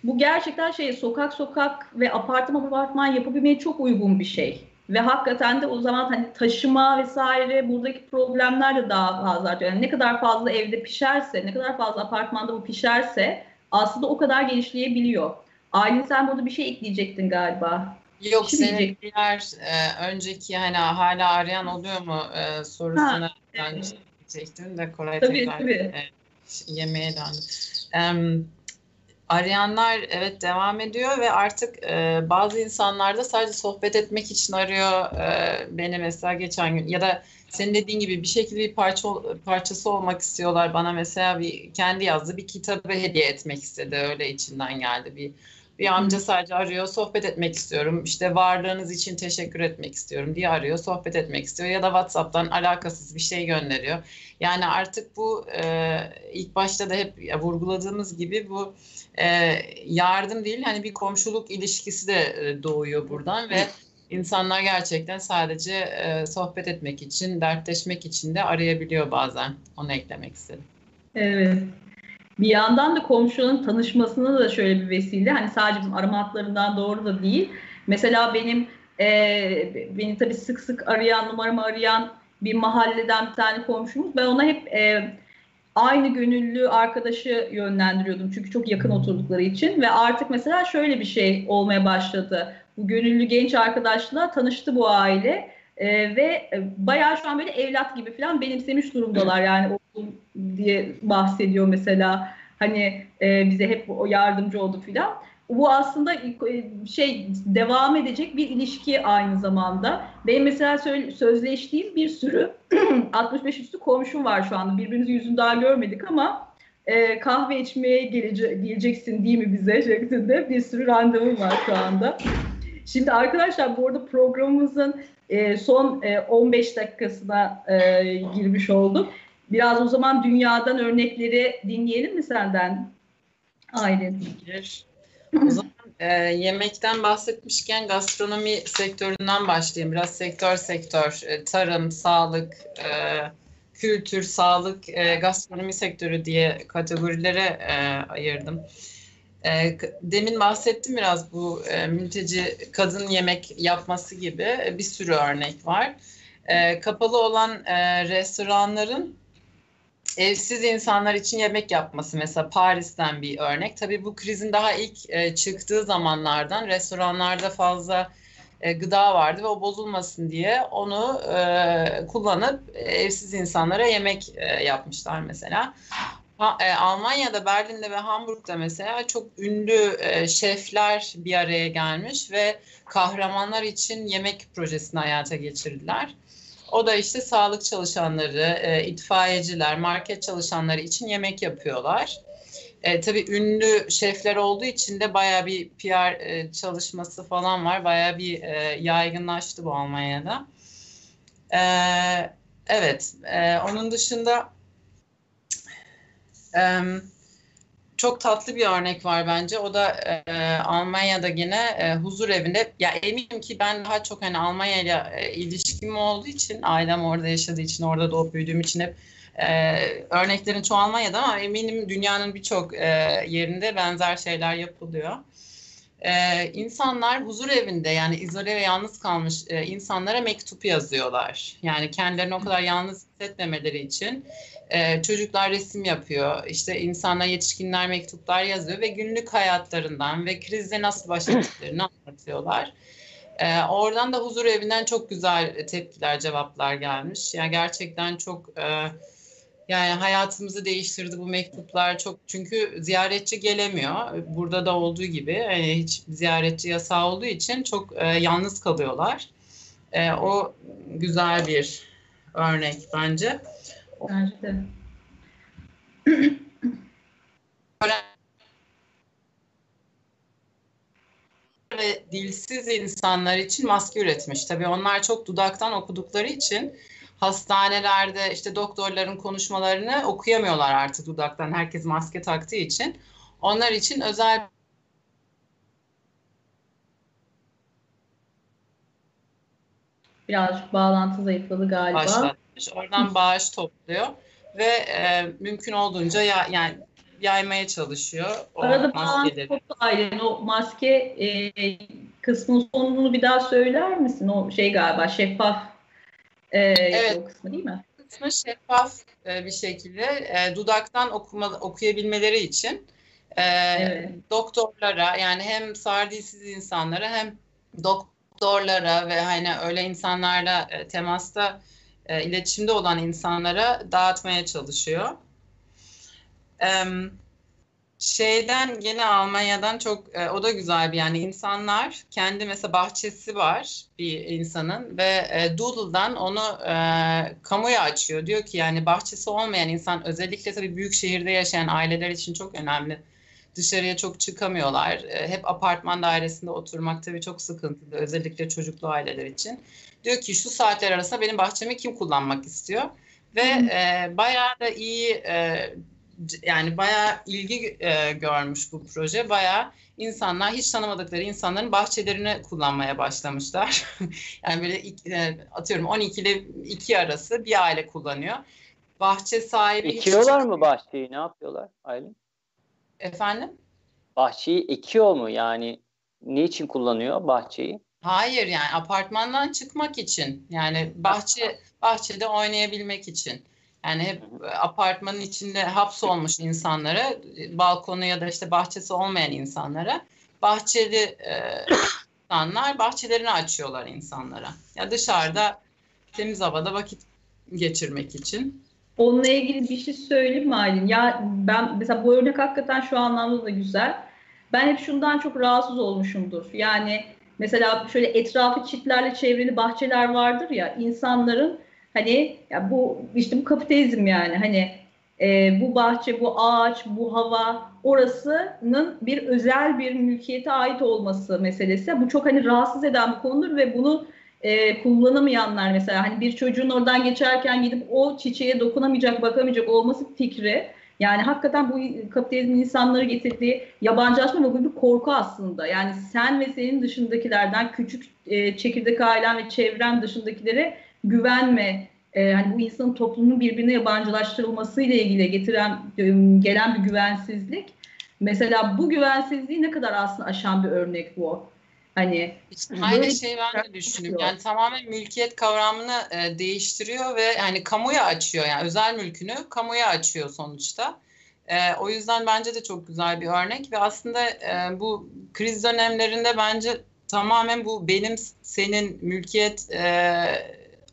bu gerçekten şey sokak sokak ve apartman apartman yapabilmeye çok uygun bir şey. Ve hakikaten de o zaman hani taşıma vesaire buradaki problemler de daha fazla artıyor. Yani ne kadar fazla evde pişerse, ne kadar fazla apartmanda bu pişerse aslında o kadar genişleyebiliyor. Aylin sen burada bir şey ekleyecektin galiba. Yok şey senin diğer e, önceki hani hala arayan oluyor mu e, sorusuna ben çektim de Koray tabii, tekrar tabii. E, yemeğe döndüm. Um, Arayanlar evet devam ediyor ve artık e, bazı insanlar da sadece sohbet etmek için arıyor e, beni mesela geçen gün ya da senin dediğin gibi bir şekilde bir parça parçası olmak istiyorlar. Bana mesela bir kendi yazdığı bir kitabı hediye etmek istedi. Öyle içinden geldi. Bir bir amca sadece arıyor, sohbet etmek istiyorum. İşte varlığınız için teşekkür etmek istiyorum diye arıyor, sohbet etmek istiyor. Ya da WhatsApp'tan alakasız bir şey gönderiyor. Yani artık bu e, ilk başta da hep vurguladığımız gibi bu e, yardım değil, hani bir komşuluk ilişkisi de e, doğuyor buradan ve insanlar gerçekten sadece e, sohbet etmek için, dertleşmek için de arayabiliyor bazen. Onu eklemek istedim. Evet. Bir yandan da komşunun tanışmasına da şöyle bir vesile. Hani sadece bizim arama hatlarından doğru da değil. Mesela benim e, beni tabii sık sık arayan, numaramı arayan bir mahalleden bir tane komşumuz. Ben ona hep e, aynı gönüllü arkadaşı yönlendiriyordum. Çünkü çok yakın oturdukları için. Ve artık mesela şöyle bir şey olmaya başladı. Bu gönüllü genç arkadaşla tanıştı bu aile. E, ve bayağı şu an böyle evlat gibi falan benimsemiş durumdalar. Yani oğlum diye bahsediyor mesela. Hani e, bize hep o yardımcı oldu falan. Bu aslında şey devam edecek bir ilişki aynı zamanda. Benim mesela sözleştiğim bir sürü 65 üstü komşum var şu anda. Birbirimizi yüzünü daha görmedik ama e, kahve içmeye gelece geleceksin değil mi bize şeklinde bir sürü randevum var şu anda. Şimdi arkadaşlar bu arada programımızın e, son e, 15 dakikasına e, girmiş olduk. Biraz o zaman dünyadan örnekleri dinleyelim mi senden? Aylin. O zaman e, yemekten bahsetmişken gastronomi sektöründen başlayayım. Biraz sektör sektör, e, tarım, sağlık, e, kültür, sağlık, e, gastronomi sektörü diye kategorilere e, ayırdım. E, demin bahsettim biraz bu e, mülteci kadın yemek yapması gibi bir sürü örnek var. E, kapalı olan e, restoranların evsiz insanlar için yemek yapması mesela Paris'ten bir örnek. Tabii bu krizin daha ilk e, çıktığı zamanlardan restoranlarda fazla e, gıda vardı ve o bozulmasın diye onu e, kullanıp evsiz insanlara yemek e, yapmışlar mesela. Ha, e, Almanya'da, Berlin'de ve Hamburg'da mesela çok ünlü e, şefler bir araya gelmiş ve kahramanlar için yemek projesini hayata geçirdiler. O da işte sağlık çalışanları, e, itfaiyeciler, market çalışanları için yemek yapıyorlar. E, tabii ünlü şefler olduğu için de baya bir PR e, çalışması falan var. Baya bir e, yaygınlaştı bu Almanya'da. E, evet, e, onun dışında e, çok tatlı bir örnek var bence. O da e, Almanya'da yine e, huzur evinde. Ya eminim ki ben daha çok hani Almanya ile e, ilişkim olduğu için, ailem orada yaşadığı için, orada doğup büyüdüğüm için hep e, örneklerin çoğu Almanya'da ama eminim dünyanın birçok e, yerinde benzer şeyler yapılıyor. Ee, insanlar huzur evinde yani izole ve yalnız kalmış e, insanlara mektup yazıyorlar. Yani kendilerini o kadar yalnız hissetmemeleri için e, çocuklar resim yapıyor. İşte insanlar yetişkinler mektuplar yazıyor ve günlük hayatlarından ve krizle nasıl baş ettiklerini anlatıyorlar. E, oradan da huzur evinden çok güzel tepkiler, cevaplar gelmiş. Yani gerçekten çok e, yani hayatımızı değiştirdi bu mektuplar çok çünkü ziyaretçi gelemiyor. Burada da olduğu gibi yani hiç ziyaretçi yasağı olduğu için çok e, yalnız kalıyorlar. E, o güzel bir örnek bence. Bence de. ve dilsiz insanlar için maske üretmiş. Tabii onlar çok dudaktan okudukları için hastanelerde işte doktorların konuşmalarını okuyamıyorlar artık dudaktan. Herkes maske taktığı için. Onlar için özel birazcık bağlantı zayıfladı galiba. Başlatmış. Oradan bağış topluyor ve e, mümkün olduğunca ya, yani yaymaya çalışıyor. O Arada maskeleri. bağlantı O maske e, kısmın sonunu bir daha söyler misin? O şey galiba şeffaf e, evet. o kısmı değil mi? Kısmı şeffaf e, bir şekilde e, dudaktan okuma, okuyabilmeleri için e, evet. doktorlara yani hem sardilsiz insanlara hem doktorlara ve hani öyle insanlarla e, temasta e, iletişimde olan insanlara dağıtmaya çalışıyor. E, şeyden gene Almanya'dan çok e, o da güzel bir yani insanlar kendi mesela bahçesi var bir insanın ve e, Doodle'dan onu e, kamuya açıyor. Diyor ki yani bahçesi olmayan insan özellikle tabii büyük şehirde yaşayan aileler için çok önemli. Dışarıya çok çıkamıyorlar. E, hep apartman dairesinde oturmak tabii çok sıkıntılı özellikle çocuklu aileler için. Diyor ki şu saatler arasında benim bahçemi kim kullanmak istiyor? Ve e, bayağı da iyi e, yani bayağı ilgi e, görmüş bu proje. Bayağı insanlar hiç tanımadıkları insanların bahçelerini kullanmaya başlamışlar. yani böyle e, atıyorum 12 ile 2 arası bir aile kullanıyor. Bahçe sahibi Ekiyorlar hiç... mı bahçeyi? Ne yapıyorlar Aylin? Efendim? Bahçeyi ekiyor mu yani? Ne için kullanıyor bahçeyi? Hayır yani apartmandan çıkmak için. Yani bahçe bahçede oynayabilmek için. Yani hep apartmanın içinde hapsolmuş insanlara, balkonu ya da işte bahçesi olmayan insanlara bahçeli e, insanlar bahçelerini açıyorlar insanlara. Ya dışarıda temiz havada vakit geçirmek için. Onunla ilgili bir şey söyleyeyim mi Aylin? Ya ben mesela bu örnek hakikaten şu anlamda da güzel. Ben hep şundan çok rahatsız olmuşumdur. Yani mesela şöyle etrafı çitlerle çevrili bahçeler vardır ya insanların Hani ya bu işte bu kapitalizm yani hani e, bu bahçe, bu ağaç, bu hava orasının bir özel bir mülkiyete ait olması meselesi. Bu çok hani rahatsız eden bir konudur ve bunu e, kullanamayanlar mesela hani bir çocuğun oradan geçerken gidip o çiçeğe dokunamayacak, bakamayacak olması fikri. Yani hakikaten bu kapitalizmin insanları getirdiği yabancılaşma ve bu bir korku aslında. Yani sen ve senin dışındakilerden küçük e, çekirdek ailen ve çevren dışındakilere güvenme, e, hani bu insanın toplumun birbirine yabancılaştırılması ile ilgili getiren gelen bir güvensizlik. Mesela bu güvensizliği ne kadar aslında aşan bir örnek bu. Hani aynı şeyi ben de düşünüyorum. Yani tamamen mülkiyet kavramını e, değiştiriyor ve yani kamuya açıyor. Yani özel mülkünü kamuya açıyor sonuçta. E, o yüzden bence de çok güzel bir örnek ve aslında e, bu kriz dönemlerinde bence tamamen bu benim senin mülkiyet e,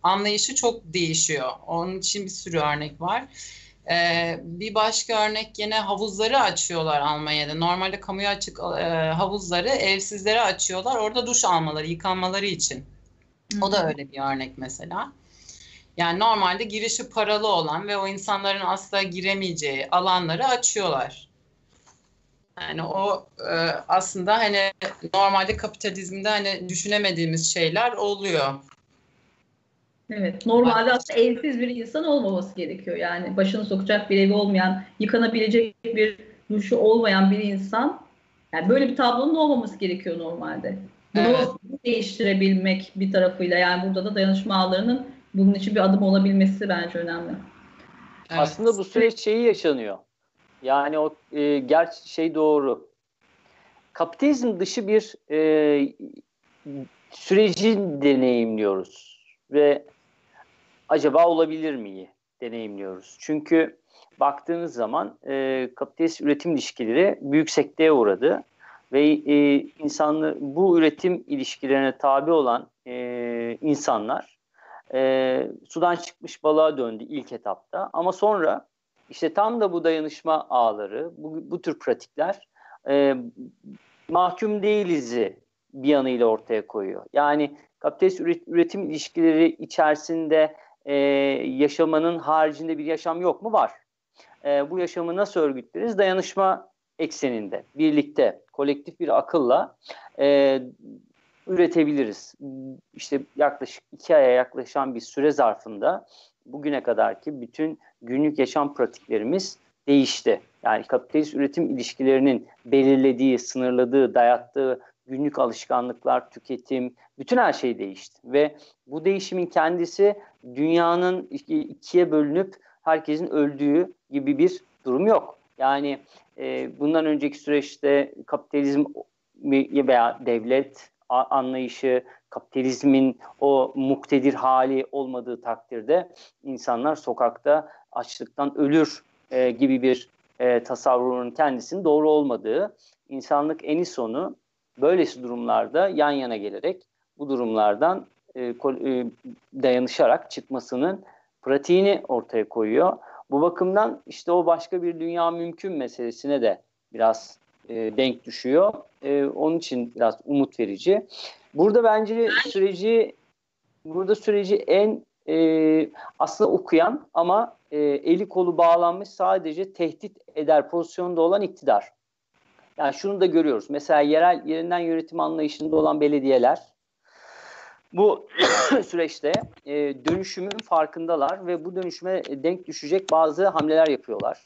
anlayışı çok değişiyor. Onun için bir sürü örnek var. Ee, bir başka örnek yine havuzları açıyorlar Almanya'da. Normalde kamuya açık e, havuzları evsizlere açıyorlar. Orada duş almaları, yıkanmaları için. O da öyle bir örnek mesela. Yani normalde girişi paralı olan ve o insanların asla giremeyeceği alanları açıyorlar. Yani o e, aslında hani normalde kapitalizmde hani düşünemediğimiz şeyler oluyor. Evet. Normalde aslında evsiz bir insan olmaması gerekiyor. Yani başını sokacak bir evi olmayan, yıkanabilecek bir duşu olmayan bir insan. Yani böyle bir tablonun olmaması gerekiyor normalde. Bunu evet. değiştirebilmek bir tarafıyla yani burada da dayanışma ağlarının bunun için bir adım olabilmesi bence önemli. Evet. Aslında bu süreç şeyi yaşanıyor. Yani o e, gerçi şey doğru. Kapitalizm dışı bir e, süreci deneyimliyoruz ve acaba olabilir miyi deneyimliyoruz. Çünkü baktığınız zaman e, kapitalist üretim ilişkileri büyük sekteye uğradı ve e, insanlı bu üretim ilişkilerine tabi olan e, insanlar e, sudan çıkmış balığa döndü ilk etapta ama sonra işte tam da bu dayanışma ağları, bu, bu tür pratikler e, mahkum değiliz'i bir yanıyla ortaya koyuyor. Yani kapitalist üretim ilişkileri içerisinde e, yaşamanın haricinde bir yaşam yok mu? Var. E, bu yaşamı nasıl örgütleriz? Dayanışma ekseninde, birlikte, kolektif bir akılla e, üretebiliriz. İşte yaklaşık iki aya yaklaşan bir süre zarfında bugüne kadarki bütün günlük yaşam pratiklerimiz değişti. Yani kapitalist üretim ilişkilerinin belirlediği, sınırladığı, dayattığı günlük alışkanlıklar, tüketim, bütün her şey değişti. Ve bu değişimin kendisi dünyanın ikiye bölünüp herkesin öldüğü gibi bir durum yok. Yani e, bundan önceki süreçte kapitalizm veya devlet anlayışı, kapitalizmin o muktedir hali olmadığı takdirde insanlar sokakta açlıktan ölür e, gibi bir e, tasavvurun kendisinin doğru olmadığı, insanlık eni sonu böylesi durumlarda yan yana gelerek bu durumlardan e, e, dayanışarak çıkmasının pratiğini ortaya koyuyor. Bu bakımdan işte o başka bir dünya mümkün meselesine de biraz e, denk düşüyor. E, onun için biraz umut verici. Burada bence süreci burada süreci en e, aslında okuyan ama e, eli kolu bağlanmış sadece tehdit eder pozisyonda olan iktidar. Yani şunu da görüyoruz. Mesela yerel yerinden yönetim anlayışında olan belediyeler bu süreçte e, dönüşümün farkındalar ve bu dönüşüme denk düşecek bazı hamleler yapıyorlar.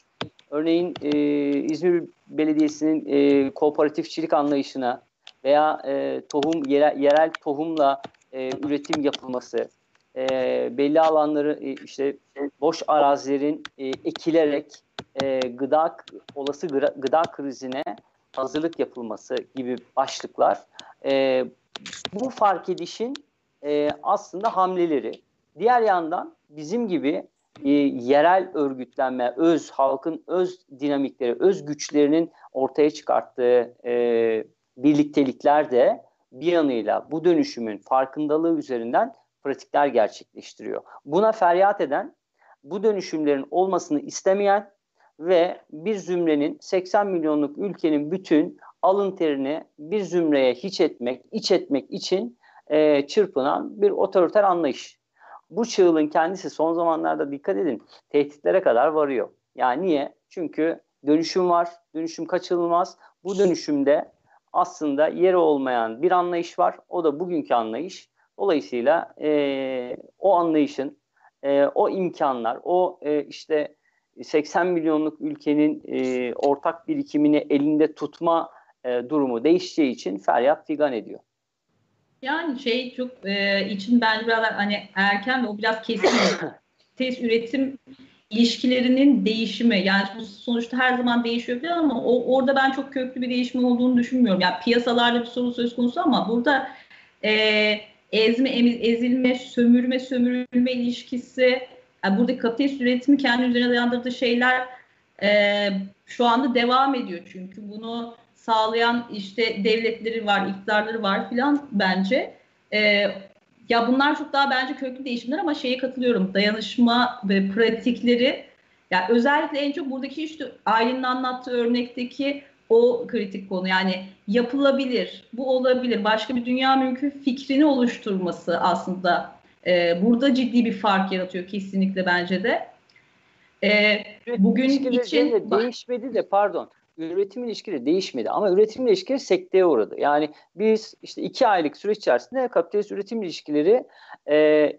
Örneğin e, İzmir Belediyesi'nin e, kooperatifçilik anlayışına veya e, tohum yerel, yerel tohumla e, üretim yapılması, e, belli alanları e, işte boş arazilerin e, ekilerek e, gıda olası gıda, gıda krizine hazırlık yapılması gibi başlıklar. E, bu fark edişin e, aslında hamleleri. Diğer yandan bizim gibi e, yerel örgütlenme, öz halkın öz dinamikleri, öz güçlerinin ortaya çıkarttığı e, birliktelikler de bir yanıyla bu dönüşümün farkındalığı üzerinden pratikler gerçekleştiriyor. Buna feryat eden, bu dönüşümlerin olmasını istemeyen ve bir zümrenin 80 milyonluk ülkenin bütün alın terini bir zümreye hiç etmek, iç etmek için e, çırpınan bir otoriter anlayış. Bu çığılın kendisi son zamanlarda dikkat edin tehditlere kadar varıyor. Yani niye? Çünkü dönüşüm var, dönüşüm kaçınılmaz. Bu dönüşümde aslında yeri olmayan bir anlayış var. O da bugünkü anlayış. Dolayısıyla e, o anlayışın, e, o imkanlar, o e, işte 80 milyonluk ülkenin e, ortak birikimini elinde tutma e, durumu değişeceği için feryat figan ediyor. Yani şey çok e, için bence biraz hani erken ve o biraz kesin test üretim ilişkilerinin değişimi yani sonuçta her zaman değişiyor falan ama o, orada ben çok köklü bir değişim olduğunu düşünmüyorum. Yani piyasalarda bir sorun söz konusu ama burada e, ezme, ezilme, sömürme, sömürülme ilişkisi yani buradaki kapitalist üretimi kendi üzerine dayandırdığı şeyler e, şu anda devam ediyor çünkü bunu sağlayan işte devletleri var, iktidarları var filan bence. E, ya bunlar çok daha bence köklü değişimler ama şeye katılıyorum. Dayanışma ve pratikleri ya özellikle en çok buradaki işte Aylin'in anlattığı örnekteki o kritik konu. Yani yapılabilir, bu olabilir, başka bir dünya mümkün fikrini oluşturması aslında e, burada ciddi bir fark yaratıyor kesinlikle bence de. E, bugün için de değişmedi de pardon üretim ilişkileri değişmedi ama üretim ilişkileri sekteye uğradı. Yani biz işte iki aylık süreç içerisinde kapitalist üretim ilişkileri e,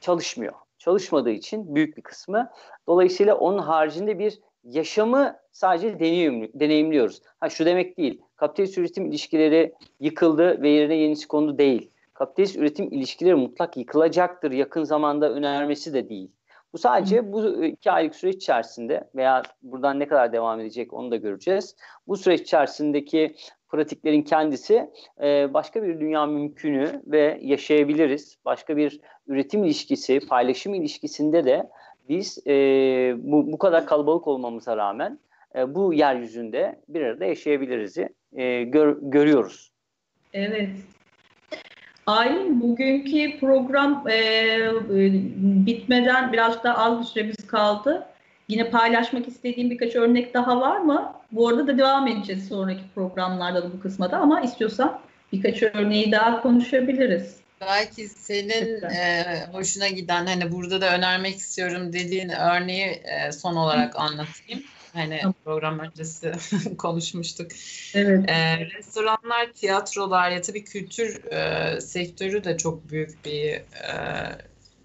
çalışmıyor. Çalışmadığı için büyük bir kısmı. Dolayısıyla onun haricinde bir yaşamı sadece deneyim, deneyimliyoruz. Ha şu demek değil. Kapitalist üretim ilişkileri yıkıldı ve yerine yenisi kondu değil. Kapitalist üretim ilişkileri mutlak yıkılacaktır yakın zamanda önermesi de değil. Bu sadece bu iki aylık süreç içerisinde veya buradan ne kadar devam edecek onu da göreceğiz. Bu süreç içerisindeki pratiklerin kendisi e, başka bir dünya mümkünü ve yaşayabiliriz. Başka bir üretim ilişkisi, paylaşım ilişkisinde de biz e, bu, bu kadar kalabalık olmamıza rağmen e, bu yeryüzünde bir arada yaşayabiliriz e, gör, görüyoruz. Evet. Aylin bugünkü program e, e, bitmeden biraz daha az bir süremiz kaldı. Yine paylaşmak istediğim birkaç örnek daha var mı? Bu arada da devam edeceğiz sonraki programlarda da bu kısmada ama istiyorsan birkaç örneği daha konuşabiliriz. Belki senin e, hoşuna giden hani burada da önermek istiyorum dediğin örneği e, son olarak anlatayım. Hani program öncesi konuşmuştuk. Evet. E, restoranlar, tiyatrolar ya tabii kültür e, sektörü de çok büyük bir e,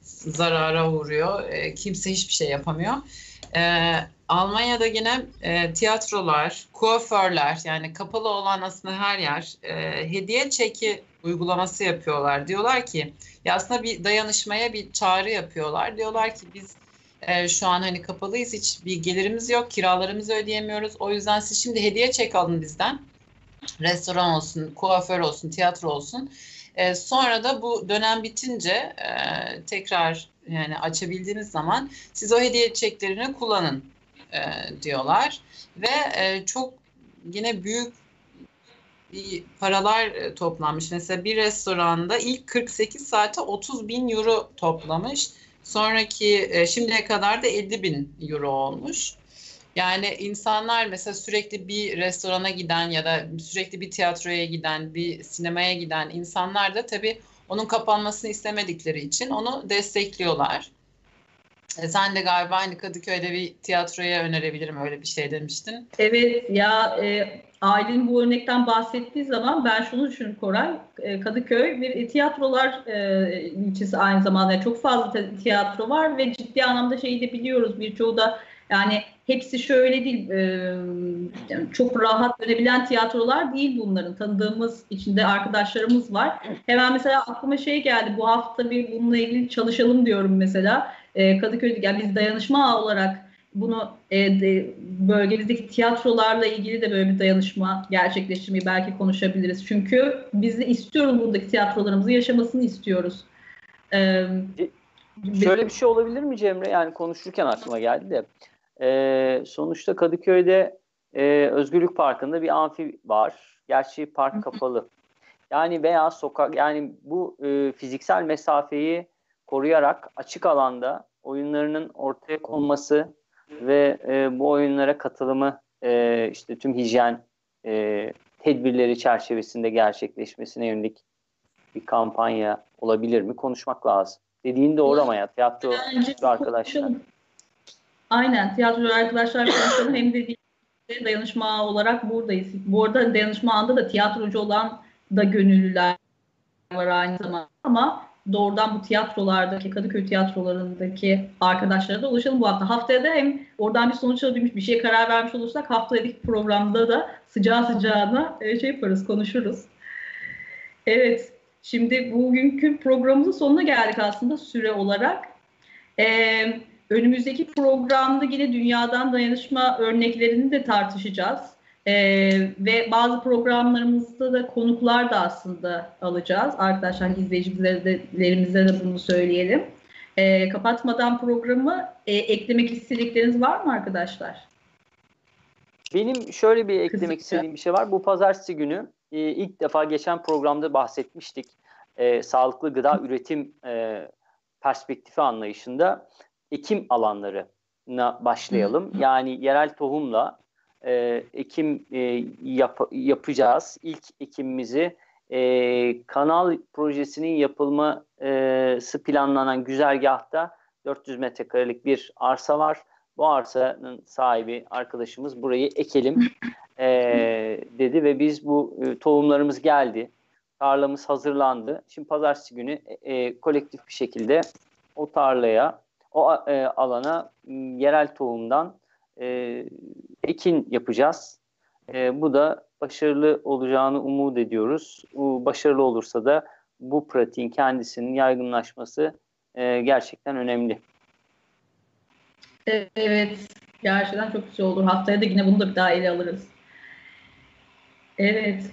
zarara uğruyor. E, kimse hiçbir şey yapamıyor. E, Almanya'da yine e, tiyatrolar, kuaförler yani kapalı olan aslında her yer e, hediye çeki uygulaması yapıyorlar. Diyorlar ki ya aslında bir dayanışmaya bir çağrı yapıyorlar. Diyorlar ki biz e, şu an hani kapalıyız hiç bir gelirimiz yok kiralarımızı ödeyemiyoruz. O yüzden siz şimdi hediye çek alın bizden. Restoran olsun, kuaför olsun, tiyatro olsun. E, sonra da bu dönem bitince e, tekrar yani açabildiğiniz zaman siz o hediye çeklerini kullanın e, diyorlar ve e, çok yine büyük paralar e, toplanmış. Mesela bir restoranda ilk 48 saate 30 bin euro toplamış. Sonraki e, şimdiye kadar da 50 bin euro olmuş. Yani insanlar mesela sürekli bir restorana giden ya da sürekli bir tiyatroya giden, bir sinemaya giden insanlar da tabii onun kapanmasını istemedikleri için onu destekliyorlar. E, sen de galiba aynı Kadıköy'de bir tiyatroya önerebilirim öyle bir şey demiştin. Evet ya e, ailenin bu örnekten bahsettiği zaman ben şunu düşünüyorum Koray. E, Kadıköy bir tiyatrolar e, ilçesi aynı zamanda çok fazla tiyatro var ve ciddi anlamda şeyi de biliyoruz birçoğu da yani hepsi şöyle değil, e, yani çok rahat dönebilen tiyatrolar değil bunların. Tanıdığımız içinde arkadaşlarımız var. Hemen mesela aklıma şey geldi, bu hafta bir bununla ilgili çalışalım diyorum mesela. E, Kadıköy'de, yani biz dayanışma olarak bunu e, de, bölgemizdeki tiyatrolarla ilgili de böyle bir dayanışma gerçekleştirmeyi belki konuşabiliriz. Çünkü biz de istiyoruz buradaki tiyatrolarımızı yaşamasını istiyoruz. Ee, Şöyle bir şey olabilir mi Cemre? Yani konuşurken aklıma geldi de. E, sonuçta Kadıköy'de e, Özgürlük Parkı'nda bir amfi var. Gerçi park kapalı. Yani veya sokak yani bu e, fiziksel mesafeyi koruyarak açık alanda oyunlarının ortaya konması ve e, bu oyunlara katılımı e, işte tüm hijyen e, tedbirleri çerçevesinde gerçekleşmesine yönelik bir kampanya olabilir mi? Konuşmak lazım. Dediğin doğru ama ya tiyatro arkadaşlar. Aynen tiyatro arkadaşlar konuşalım hem de dayanışma olarak buradayız. Bu arada dayanışma anda da tiyatrocu olan da gönüllüler var aynı zamanda ama doğrudan bu tiyatrolardaki Kadıköy tiyatrolarındaki arkadaşlara da ulaşalım bu hafta. Haftaya da hem oradan bir sonuç alabilmiş bir şeye karar vermiş olursak haftadaki programda da sıcağı sıcağına e, şey yaparız konuşuruz. Evet şimdi bugünkü programımızın sonuna geldik aslında süre olarak. Ee, Önümüzdeki programda yine dünyadan dayanışma örneklerini de tartışacağız. Ee, ve bazı programlarımızda da konuklar da aslında alacağız. Arkadaşlar izleyicilerimize de bunu söyleyelim. Ee, kapatmadan programı e, eklemek istedikleriniz var mı arkadaşlar? Benim şöyle bir eklemek istediğim bir şey var. Bu pazartesi günü e, ilk defa geçen programda bahsetmiştik. E, sağlıklı gıda üretim e, perspektifi anlayışında ekim alanlarına başlayalım. Yani yerel tohumla e, ekim e, yap, yapacağız. İlk ekimimizi e, kanal projesinin yapılması planlanan güzergahta 400 metrekarelik bir arsa var. Bu arsanın sahibi arkadaşımız burayı ekelim e, dedi ve biz bu e, tohumlarımız geldi. Tarlamız hazırlandı. Şimdi pazartesi günü e, e kolektif bir şekilde o tarlaya o e, alana yerel tohumdan e, ekin yapacağız. E, bu da başarılı olacağını umut ediyoruz. Bu başarılı olursa da bu pratiğin kendisinin yaygınlaşması e, gerçekten önemli. Evet, gerçekten çok güzel olur. Haftaya da yine bunu da bir daha ele alırız. Evet.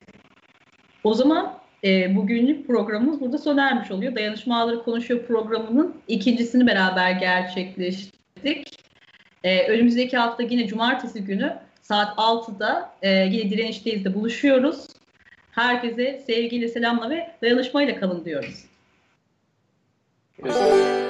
O zaman e, bugünlük programımız burada sona ermiş oluyor. Dayanışma Ağları Konuşuyor programının ikincisini beraber gerçekleştirdik. E, önümüzdeki hafta yine cumartesi günü saat 6'da e, yine direnişteyiz de buluşuyoruz. Herkese sevgiyle, selamla ve dayanışmayla kalın diyoruz. Görüşürüz.